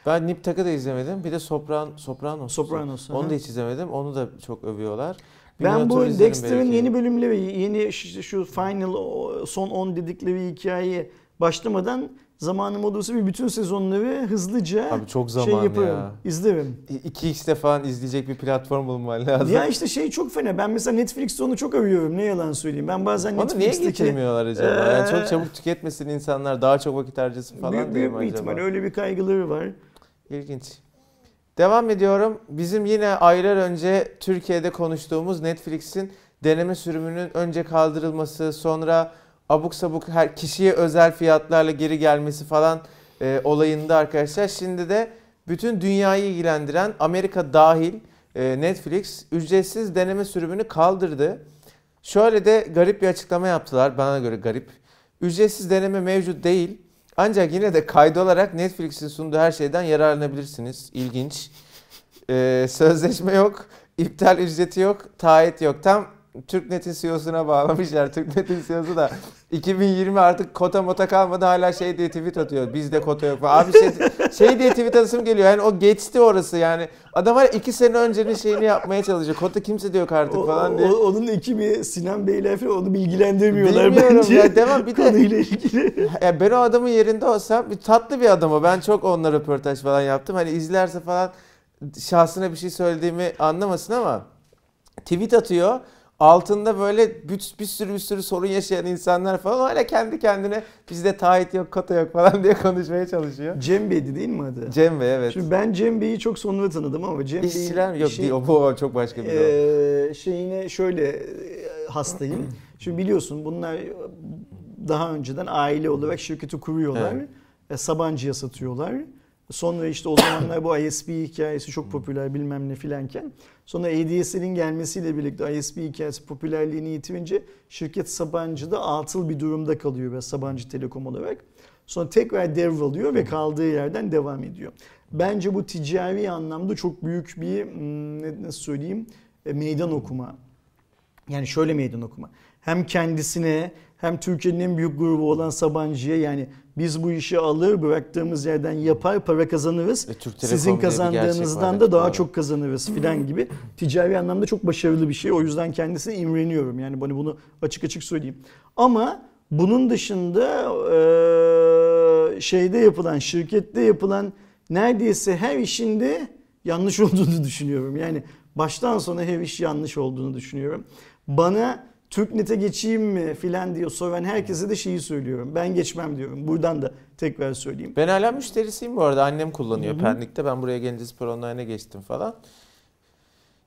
Ben Nip Tuck'ı da izlemedim. Bir de Sopran, Sopranos. Sopranos. Onu da hiç izlemedim. Onu da çok övüyorlar. Ben bu Dexter'ın yeni bölümleri, yeni şu, final son 10 dedikleri hikaye başlamadan zamanım olursa bir bütün sezonları hızlıca Abi çok şey zaman yaparım. ya. izlerim. 2x'te falan izleyecek bir platform bulman lazım. Ya işte şey çok fena. Ben mesela Netflix'te onu çok övüyorum. Ne yalan söyleyeyim. Ben bazen Onu niye getirmiyorlar acaba? Yani Ee, çok çabuk tüketmesin insanlar, daha çok vakit harcasın falan büyük, diye büyük acaba? ihtimal öyle bir kaygıları var. İlginç. Devam ediyorum. Bizim yine aylar önce Türkiye'de konuştuğumuz Netflix'in deneme sürümünün önce kaldırılması, sonra abuk sabuk her kişiye özel fiyatlarla geri gelmesi falan e, olayında arkadaşlar. Şimdi de bütün dünyayı ilgilendiren Amerika dahil e, Netflix ücretsiz deneme sürümünü kaldırdı. Şöyle de garip bir açıklama yaptılar. Bana göre garip. Ücretsiz deneme mevcut değil. Ancak yine de kaydı olarak Netflix'in sunduğu her şeyden yararlanabilirsiniz. İlginç. Ee, sözleşme yok, iptal ücreti yok, taahhüt yok. Tam TürkNet'in CEO'suna bağlamışlar. TürkNet'in CEO'su da 2020 artık kota mota kalmadı hala şey diye tweet atıyor. Bizde kota yok falan. Abi şey, şey diye tweet atasım geliyor. Yani o geçti orası yani. Adam var iki sene öncenin şeyini yapmaya çalışıyor. Kota kimse de yok artık O- falan o- diye. onun ekibi Sinan Beyler falan onu bilgilendirmiyorlar Bilmiyorum bence. ya, devam bir de- Konuyla ilgili. Ya ben o adamın yerinde olsam bir tatlı bir adam o. Ben çok onunla röportaj falan yaptım. Hani izlerse falan şahsına bir şey söylediğimi anlamasın ama tweet atıyor. Altında böyle bir, bir sürü bir sürü sorun yaşayan insanlar falan hala kendi kendine bizde taahhüt yok, kota yok falan diye konuşmaya çalışıyor. Cem Bey'di değil mi adı? Cem Bey evet. Şimdi ben Cem Bey'i çok sonra tanıdım ama Cem İşçiler? Yok şey- değil o bu çok başka bir o. Ee, şeyine şöyle e, hastayım. Şimdi biliyorsun bunlar daha önceden aile olarak şirketi kuruyorlar. Evet. E, Sabancı'ya satıyorlar. Sonra işte o zamanlar bu ISP hikayesi çok popüler bilmem ne filanken. Sonra ADSL'in gelmesiyle birlikte ISP hikayesi popülerliğini yitirince şirket Sabancı'da atıl bir durumda kalıyor ve Sabancı Telekom olarak. Sonra tekrar devralıyor ve kaldığı yerden devam ediyor. Bence bu ticari anlamda çok büyük bir hmm, nasıl söyleyeyim e, meydan okuma. Yani şöyle meydan okuma. Hem kendisine hem Türkiye'nin en büyük grubu olan Sabancı'ya yani biz bu işi alır bıraktığımız yerden yapar para kazanırız. Ve Türk Sizin kazandığınızdan da daha çok kazanırız filan gibi. Ticari anlamda çok başarılı bir şey. O yüzden kendisine imreniyorum. Yani bana bunu açık açık söyleyeyim. Ama bunun dışında eee, şeyde yapılan, şirkette yapılan neredeyse her işinde yanlış *laughs* olduğunu düşünüyorum. Yani baştan sona her iş yanlış olduğunu düşünüyorum. Bana TürkNet'e geçeyim mi filan diye soran herkese de şeyi söylüyorum. Ben geçmem diyorum. Buradan da tekrar söyleyeyim. Ben hala müşterisiyim bu arada. Annem kullanıyor Hı hı. Pendik'te. Ben buraya gelince spor online'a geçtim falan.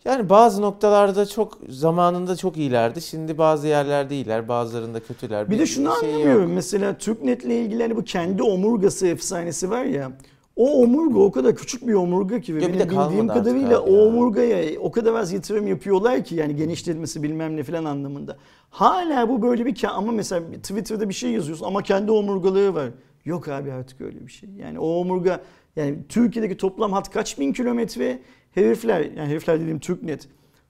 Yani bazı noktalarda çok zamanında çok iyilerdi. Şimdi bazı yerlerde iyiler, bazılarında kötüler. Bir de şunu şey yok. anlamıyorum. Mesela TürkNet'le ilgili hani bu kendi omurgası efsanesi var ya. O omurga o kadar küçük bir omurga ki ve Ya benim bildiğim kadarıyla o ya. omurgaya o kadar az yatırım yapıyorlar ki yani genişletmesi bilmem ne falan anlamında. Hala bu böyle bir ama mesela Twitter'da bir şey yazıyorsun ama kendi omurgalığı var. Yok abi artık öyle bir şey. Yani o omurga yani Türkiye'deki toplam hat kaç bin kilometre herifler yani herifler dediğim TürkNet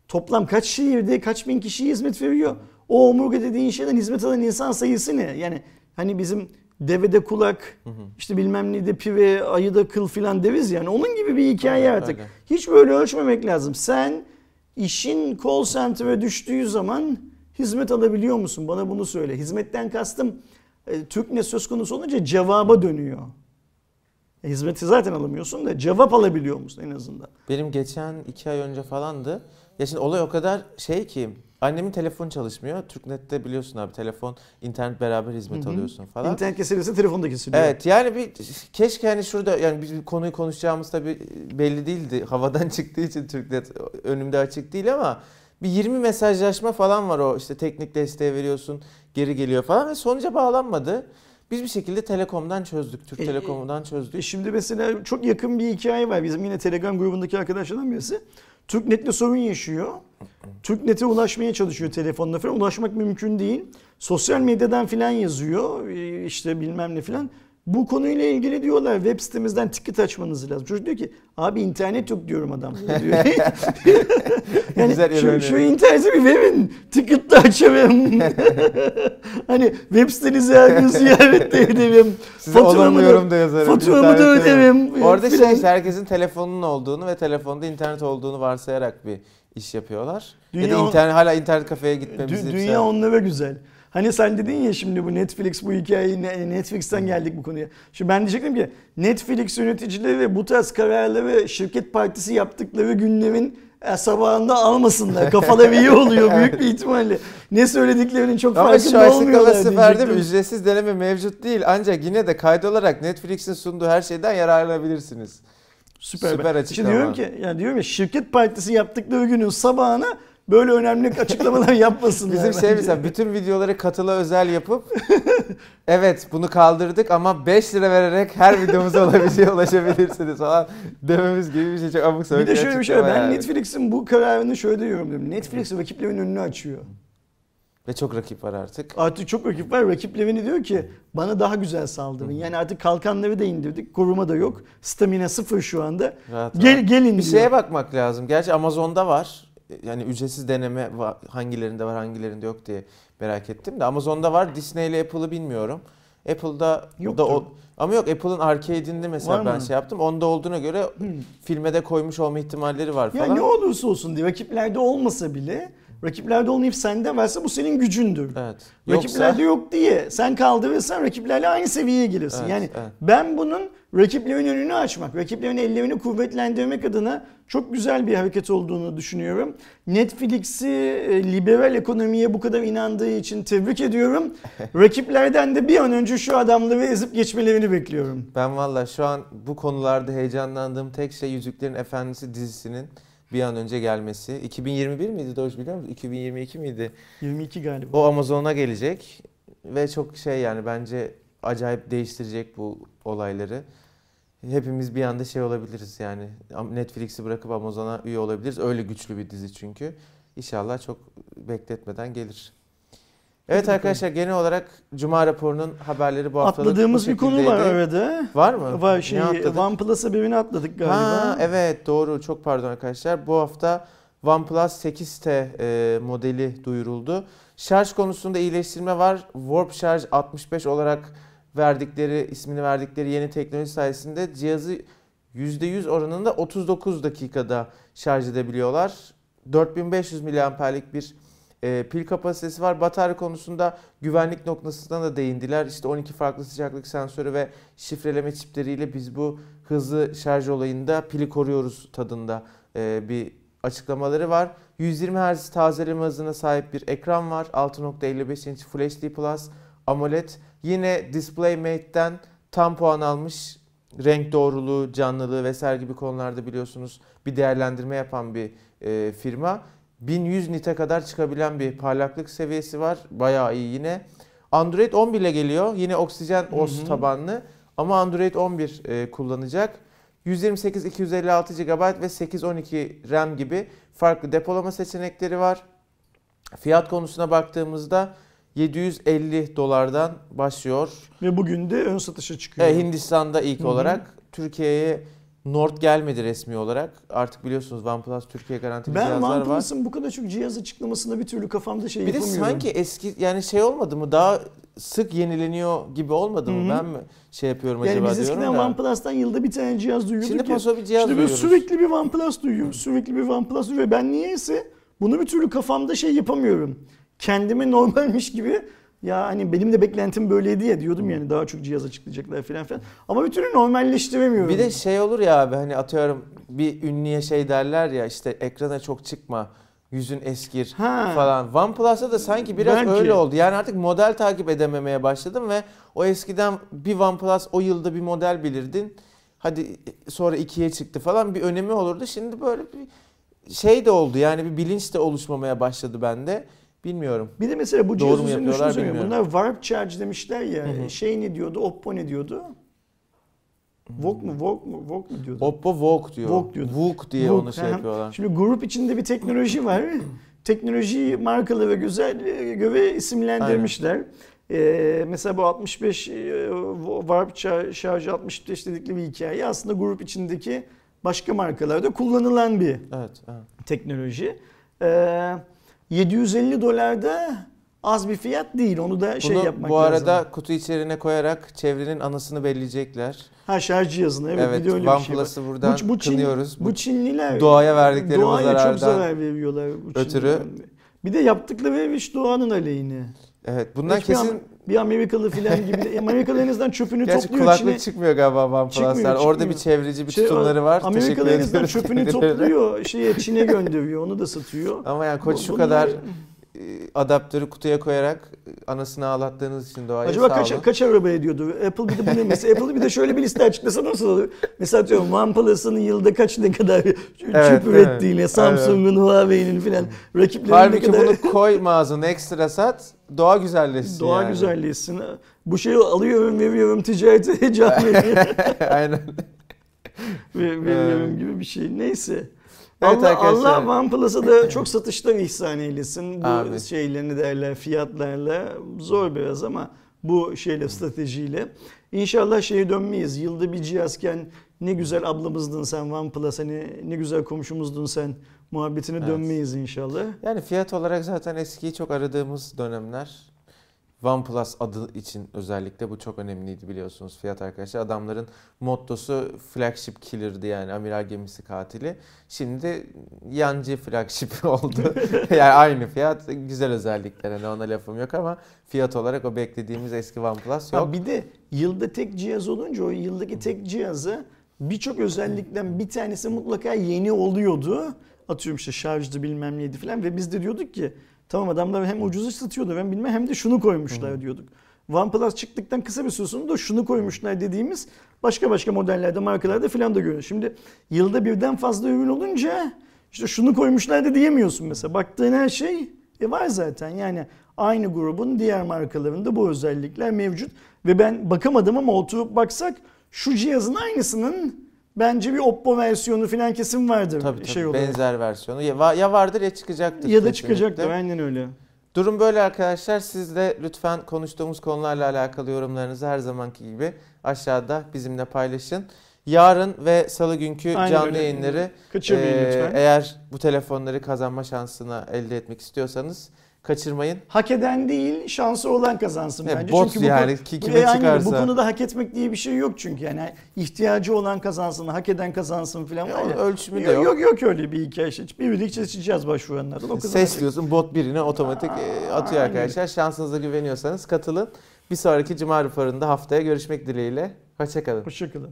toplam kaç şehirde kaç bin kişiye hizmet veriyor? O omurga dediğin şeyden hizmet alan insan sayısı ne? Yani hani bizim devede kulak, işte bilmem ne de pive, ayıda kıl filan deriz yani. Onun gibi bir hikaye Evet, artık. öyle. Hiç böyle ölçmemek lazım. Sen işin call center'e düştüğü zaman hizmet alabiliyor musun? Bana bunu söyle. Hizmetten kastım e, TürkNet söz konusu olunca cevaba dönüyor. E, hizmeti zaten alamıyorsun da cevap alabiliyor musun en azından? Benim geçen iki ay önce falandı. Ya şimdi olay o kadar şey ki annemin telefon çalışmıyor. Türknet'te biliyorsun abi telefon, internet beraber hizmet Hı hı. alıyorsun falan. İnternet kesilirse telefon da kesiliyor. Evet yani bir keşke hani şurada yani biz bir konuyu konuşacağımız tabii belli değildi. *laughs* Havadan çıktığı için Türknet önümde açık değil ama bir 20 mesajlaşma falan var o işte teknik desteği veriyorsun geri geliyor falan ve sonuca bağlanmadı. Biz bir şekilde Telekom'dan çözdük. Türk E, e, Telekom'dan E çözdük. şimdi mesela çok yakın bir hikaye var. Bizim yine Telegram grubundaki arkadaşlardan birisi. TürkNet'le sorun yaşıyor. TürkNet'e ulaşmaya çalışıyor telefonla falan. Ulaşmak mümkün değil. Sosyal medyadan filan yazıyor. e, işte bilmem ne filan. Bu konuyla ilgili diyorlar web sitemizden ticket açmanız lazım. Çocuk diyor ki abi internet yok diyorum adam. *laughs* diyor. yani Güzel şu, şu interneti bir verin. Ticket de açarım. *laughs* hani web sitenizi her gün ziyaret de ederim. Size Faturamı da- da yazarım. Faturamı da öderim. Orada şey işte herkesin telefonunun olduğunu ve telefonda internet olduğunu varsayarak bir iş yapıyorlar. ya Dünya- da internet hala internet kafeye Dü- gitmemizi dünya onlara güzel. Hani sen dedin ya şimdi bu Netflix bu hikayeyi ne- Netflix'ten geldik bu konuya. Şimdi ben diyecektim ki Netflix yöneticileri ve bu tarz kararları şirket partisi yaptıkları günlerin e, sabahında almasınlar. Kafaları iyi oluyor *laughs* büyük bir ihtimalle. Ne söylediklerinin çok Ama farkında olmuyorlar mi? diyecektim. Ücretsiz deneme mevcut değil. Ancak yine de kaydolarak Netflix'in sunduğu her şeyden yararlanabilirsiniz. Süper. Süper Şimdi açıklama. diyorum ki yani diyorum ya şirket partisi yaptıkları günün sabahına böyle önemli açıklamalar yapmasınlar. Bizim şey bence. mesela bütün videoları katıla özel yapıp evet bunu kaldırdık ama 5 lira vererek her videomuza olabileceği *laughs* ulaşabilirsiniz falan dememiz gibi bir şey çok abuk sabuk Bir de şöyle bir şey Ben yani. Netflix'in bu kararını şöyle yorumluyorum. Netflix rakiplerin önünü açıyor. Ve çok rakip var artık. Artık çok rakip var. Rakiplerini diyor ki bana daha güzel saldırın. Yani artık kalkanları da indirdik. Koruma da yok. Stamina sıfır şu anda. Rahat Gel, rahat. gelin Bir diyor. şeye bakmak lazım. Gerçi Amazon'da var. Yani ücretsiz deneme hangilerinde var hangilerinde yok diye merak ettim de Amazon'da var. Disney ile Apple'ı bilmiyorum. Apple'da Yoktur. da o, ama yok Apple'ın arcade'inde mesela Var ben mı? şey yaptım. Onda olduğuna göre Hmm. filme de koymuş olma ihtimalleri var Ya falan. ne olursa olsun diye rakiplerde olmasa bile rakiplerde olmayıp sende varsa bu senin gücündür. Evet. Rakiplerde Yoksa yok diye sen kaldırırsan rakiplerle aynı seviyeye gelirsin. Evet, yani evet. ben bunun rakiplerin önünü açmak, rakiplerin ellerini kuvvetlendirmek adına çok güzel bir hareket olduğunu düşünüyorum. Netflix'i e, liberal ekonomiye bu kadar inandığı için tebrik ediyorum. *laughs* Rakiplerden de bir an önce şu adamları ezip geçmelerini bekliyorum. ben valla şu an bu konularda heyecanlandığım tek şey Yüzüklerin Efendisi dizisinin bir an önce gelmesi. 2021 miydi Doğuş biliyor musun? 2022 miydi? 22 galiba. O Amazon'a gelecek ve çok şey yani bence acayip değiştirecek bu olayları. Hepimiz bir anda şey olabiliriz yani Netflix'i bırakıp Amazon'a üye olabiliriz. Öyle güçlü bir dizi çünkü. İnşallah çok bekletmeden gelir. Evet arkadaşlar genel olarak Cuma raporunun haberleri bu haftalık Atladığımız bu bir konu var arada. Var mı? Var şey? OnePlus haberini atladık galiba. Ha evet doğru çok pardon arkadaşlar. Bu hafta OnePlus 8T e, modeli duyuruldu. Şarj konusunda iyileştirme var. Warp Charge 65 olarak verdikleri ismini verdikleri yeni teknoloji sayesinde cihazı %100 oranında 39 dakikada şarj edebiliyorlar. 4500 miliamperlik bir e, pil kapasitesi var. Batarya konusunda güvenlik noktasına da değindiler. İşte 12 farklı sıcaklık sensörü ve şifreleme çipleriyle biz bu hızlı şarj olayında pili koruyoruz tadında e, bir açıklamaları var. 120 Hz tazeleme hızına sahip bir ekran var. 6.55 inç Full HD Plus AMOLED. Yine DisplayMate'den tam puan almış. Renk doğruluğu, canlılığı vesaire gibi konularda biliyorsunuz bir değerlendirme yapan bir e, firma. 1100 nite kadar çıkabilen bir parlaklık seviyesi var. Bayağı iyi yine. Android 11 ile geliyor. Yine Oxygen OS Hı hı. tabanlı ama Android 11 e, kullanacak. 128 256 GB ve 812 RAM gibi farklı depolama seçenekleri var. Fiyat konusuna baktığımızda 750 dolardan başlıyor. Ve bugün de ön satışa çıkıyor. E, Hindistan'da ilk Hı hı. olarak Türkiye'ye Nord gelmedi resmi olarak. Artık biliyorsunuz OnePlus Türkiye garantili ben cihazlar var. OnePlus'ın bu kadar çok cihaz açıklamasında bir türlü kafamda şey Bir de yapamıyorum. sanki eski yani şey olmadı mı daha sık yenileniyor gibi olmadı mı? Hı hı. Ben mi şey yapıyorum yani acaba biz diyorum eskiden da. OnePlus'tan yılda bir tane cihaz duyuyorduk Şimdi ya. bir cihaz böyle duyuyoruz. sürekli bir OnePlus duyuyoruz. Sürekli bir OnePlus duyuyor. Ben niyeyse bunu bir türlü kafamda şey yapamıyorum. Kendime *laughs* normalmiş gibi ya hani benim de beklentim böyleydi ya diyordum yani daha çok cihaz açıklayacaklar falan filan. Ama bir türlü normalleştiremiyorum. Bir de şey olur ya abi hani atıyorum bir ünlüye şey derler ya işte ekrana çok çıkma yüzün eskir Ha. falan. OnePlus'ta da sanki biraz Belki. öyle oldu. Yani artık model takip edememeye başladım ve o eskiden bir OnePlus o yılda bir model bilirdin. Hadi sonra ikiye çıktı falan bir önemi olurdu. Şimdi böyle bir şey de oldu yani bir bilinç de oluşmamaya başladı bende. Bilmiyorum. Bir de mesela bu Doğru cihaz mu üzerinde yapıyorlar şunu söyleyeyim. bilmiyorum. Bunlar Warp Charge demişler ya. Hı hı. Şey ne diyordu? Oppo ne diyordu? Vogue mu? Vogue mu? Vogue mu diyordu? Oppo Vogue diyor. Vogue diyordu. Vogue diye Vogue, onu şey yapıyorlar. Şimdi grup içinde bir teknoloji var. Teknolojiyi markalı ve güzel e, göre isimlendirmişler. Ee, mesela bu 65 e, Warp Char- şarjı 65 dedikleri bir hikaye aslında grup içindeki başka markalarda kullanılan bir Evet. evet. teknoloji. Ee, 750 dolarda az bir fiyat değil. Onu da şey Bunu yapmak bu arada lazım. kutu içeriğine koyarak çevrenin anasını belleyecekler. Ha şarj cihazını evet, Evet, bir de öyle bir şey. OnePlus'ı buradan Bu, bu, Çin- kınıyoruz. bu Çinliler doğaya verdikleri bu doğaya çok zarardan zarar veriyorlar. Bu ötürü. Çinliler. Bir de yaptıkları iş doğanın aleyhine. Evet bundan Hiçbir kesin Am- bir Amerikalı filan gibi. de- Amerikalı en azından çöpünü Gerçi topluyor kulaklık içine. çıkmıyor galiba OnePlus'lar. Çıkmıyor, Orada bir çevreci bir Şey, tutumları var. Amerikalı en azından çöpünü *laughs* topluyor. Şeye Çin'e gönderiyor. Onu da satıyor. Ama yani koç şu kadar adaptörü kutuya koyarak e, anasını ağlattığınız için doğayı Acaba sağ kaç, olun. kaç araba ediyordu? Apple bir de bu ne mesela? Apple bir de şöyle bir liste açıklasa nasıl olur? Mesela diyorum OnePlus'ın yılda kaç ne kadar çip Evet, ürettiğini, evet. Samsung'un, Huawei'nin filan rakiplerinin ne Halbuki kadar bunu koy mağazana ekstra sat, doğa güzelleşsin doğa yani. güzelleşsin. Bu şeyi alıyorum, veriyorum, ticarete *laughs* can veriyorum, *laughs* Aynen. ve- veriyorum gibi bir şey. Neyse. Evet Allah, arkadaşlar. Allah OnePlus'a da *clears throat* çok satışlar ihsan eylesin. Bu Amin. şeylerini derler, fiyatlarla. Zor biraz ama bu şeyle, stratejiyle. İnşallah şeye dönmeyiz. Yılda bir cihazken ne güzel ablamızdın sen OnePlus, hani ne güzel komşumuzdun sen muhabbetine Evet. dönmeyiz inşallah. Yani fiyat olarak zaten eskiyi çok aradığımız dönemler. OnePlus adı için özellikle bu çok önemliydi biliyorsunuz fiyat arkadaşlar. Adamların mottosu flagship killer'dı yani amiral gemisi katili. Şimdi yancı flagship *laughs* oldu. *laughs* yani aynı fiyat güzel özellikler hani ona lafım yok ama fiyat olarak o beklediğimiz eski OnePlus yok. Ha, bir de yılda tek cihaz olunca o yıldaki tek cihaza birçok özellikten bir tanesi mutlaka yeni oluyordu. Atıyorum işte şarjdı bilmem neydi falan ve biz de diyorduk ki tamam adamlar hem ucuzu satıyordu ben bilmem hem de şunu koymuşlar diyorduk. OnePlus çıktıktan kısa bir süre sonra da şunu koymuşlar dediğimiz başka başka modellerde markalarda falan da görüyoruz. Şimdi yılda birden fazla ürün olunca işte şunu koymuşlar da diyemiyorsun mesela. Baktığın her şey e var zaten yani aynı grubun diğer markalarında bu özellikler mevcut. Ve ben bakamadım ama oturup baksak şu cihazın aynısının bence bir Oppo versiyonu falan kesin vardır. Tabii tabii şey olarak. benzer versiyonu. Ya, va- ya vardır ya çıkacaktır. Ya da çıkacaktır aynen öyle. Durum böyle arkadaşlar. Siz de lütfen konuştuğumuz konularla alakalı yorumlarınızı her zamanki gibi aşağıda bizimle paylaşın. Yarın ve salı günkü Aynen canlı öyle. yayınları e, lütfen. eğer bu telefonları kazanma şansını elde etmek istiyorsanız kaçırmayın. Hak eden değil, şansı olan kazansın bence. bot çünkü bu, yani, konu- ki bu- kime öyle. çıkarsa. Bu konuda hak etmek diye bir şey yok çünkü. Yani ihtiyacı olan kazansın, hak eden kazansın falan var ya. ölçümü de Yok, yok. yok yok öyle bir hikaye. işte. Bir birlikte seçeceğiz başvuranlardan. O. Ses diyorsun bot birine otomatik e, atıyor Aynen. arkadaşlar. Şansınıza güveniyorsanız katılın. Bir sonraki Cuma raporunda haftaya görüşmek dileğiyle. Hoşçakalın. Hoşçakalın.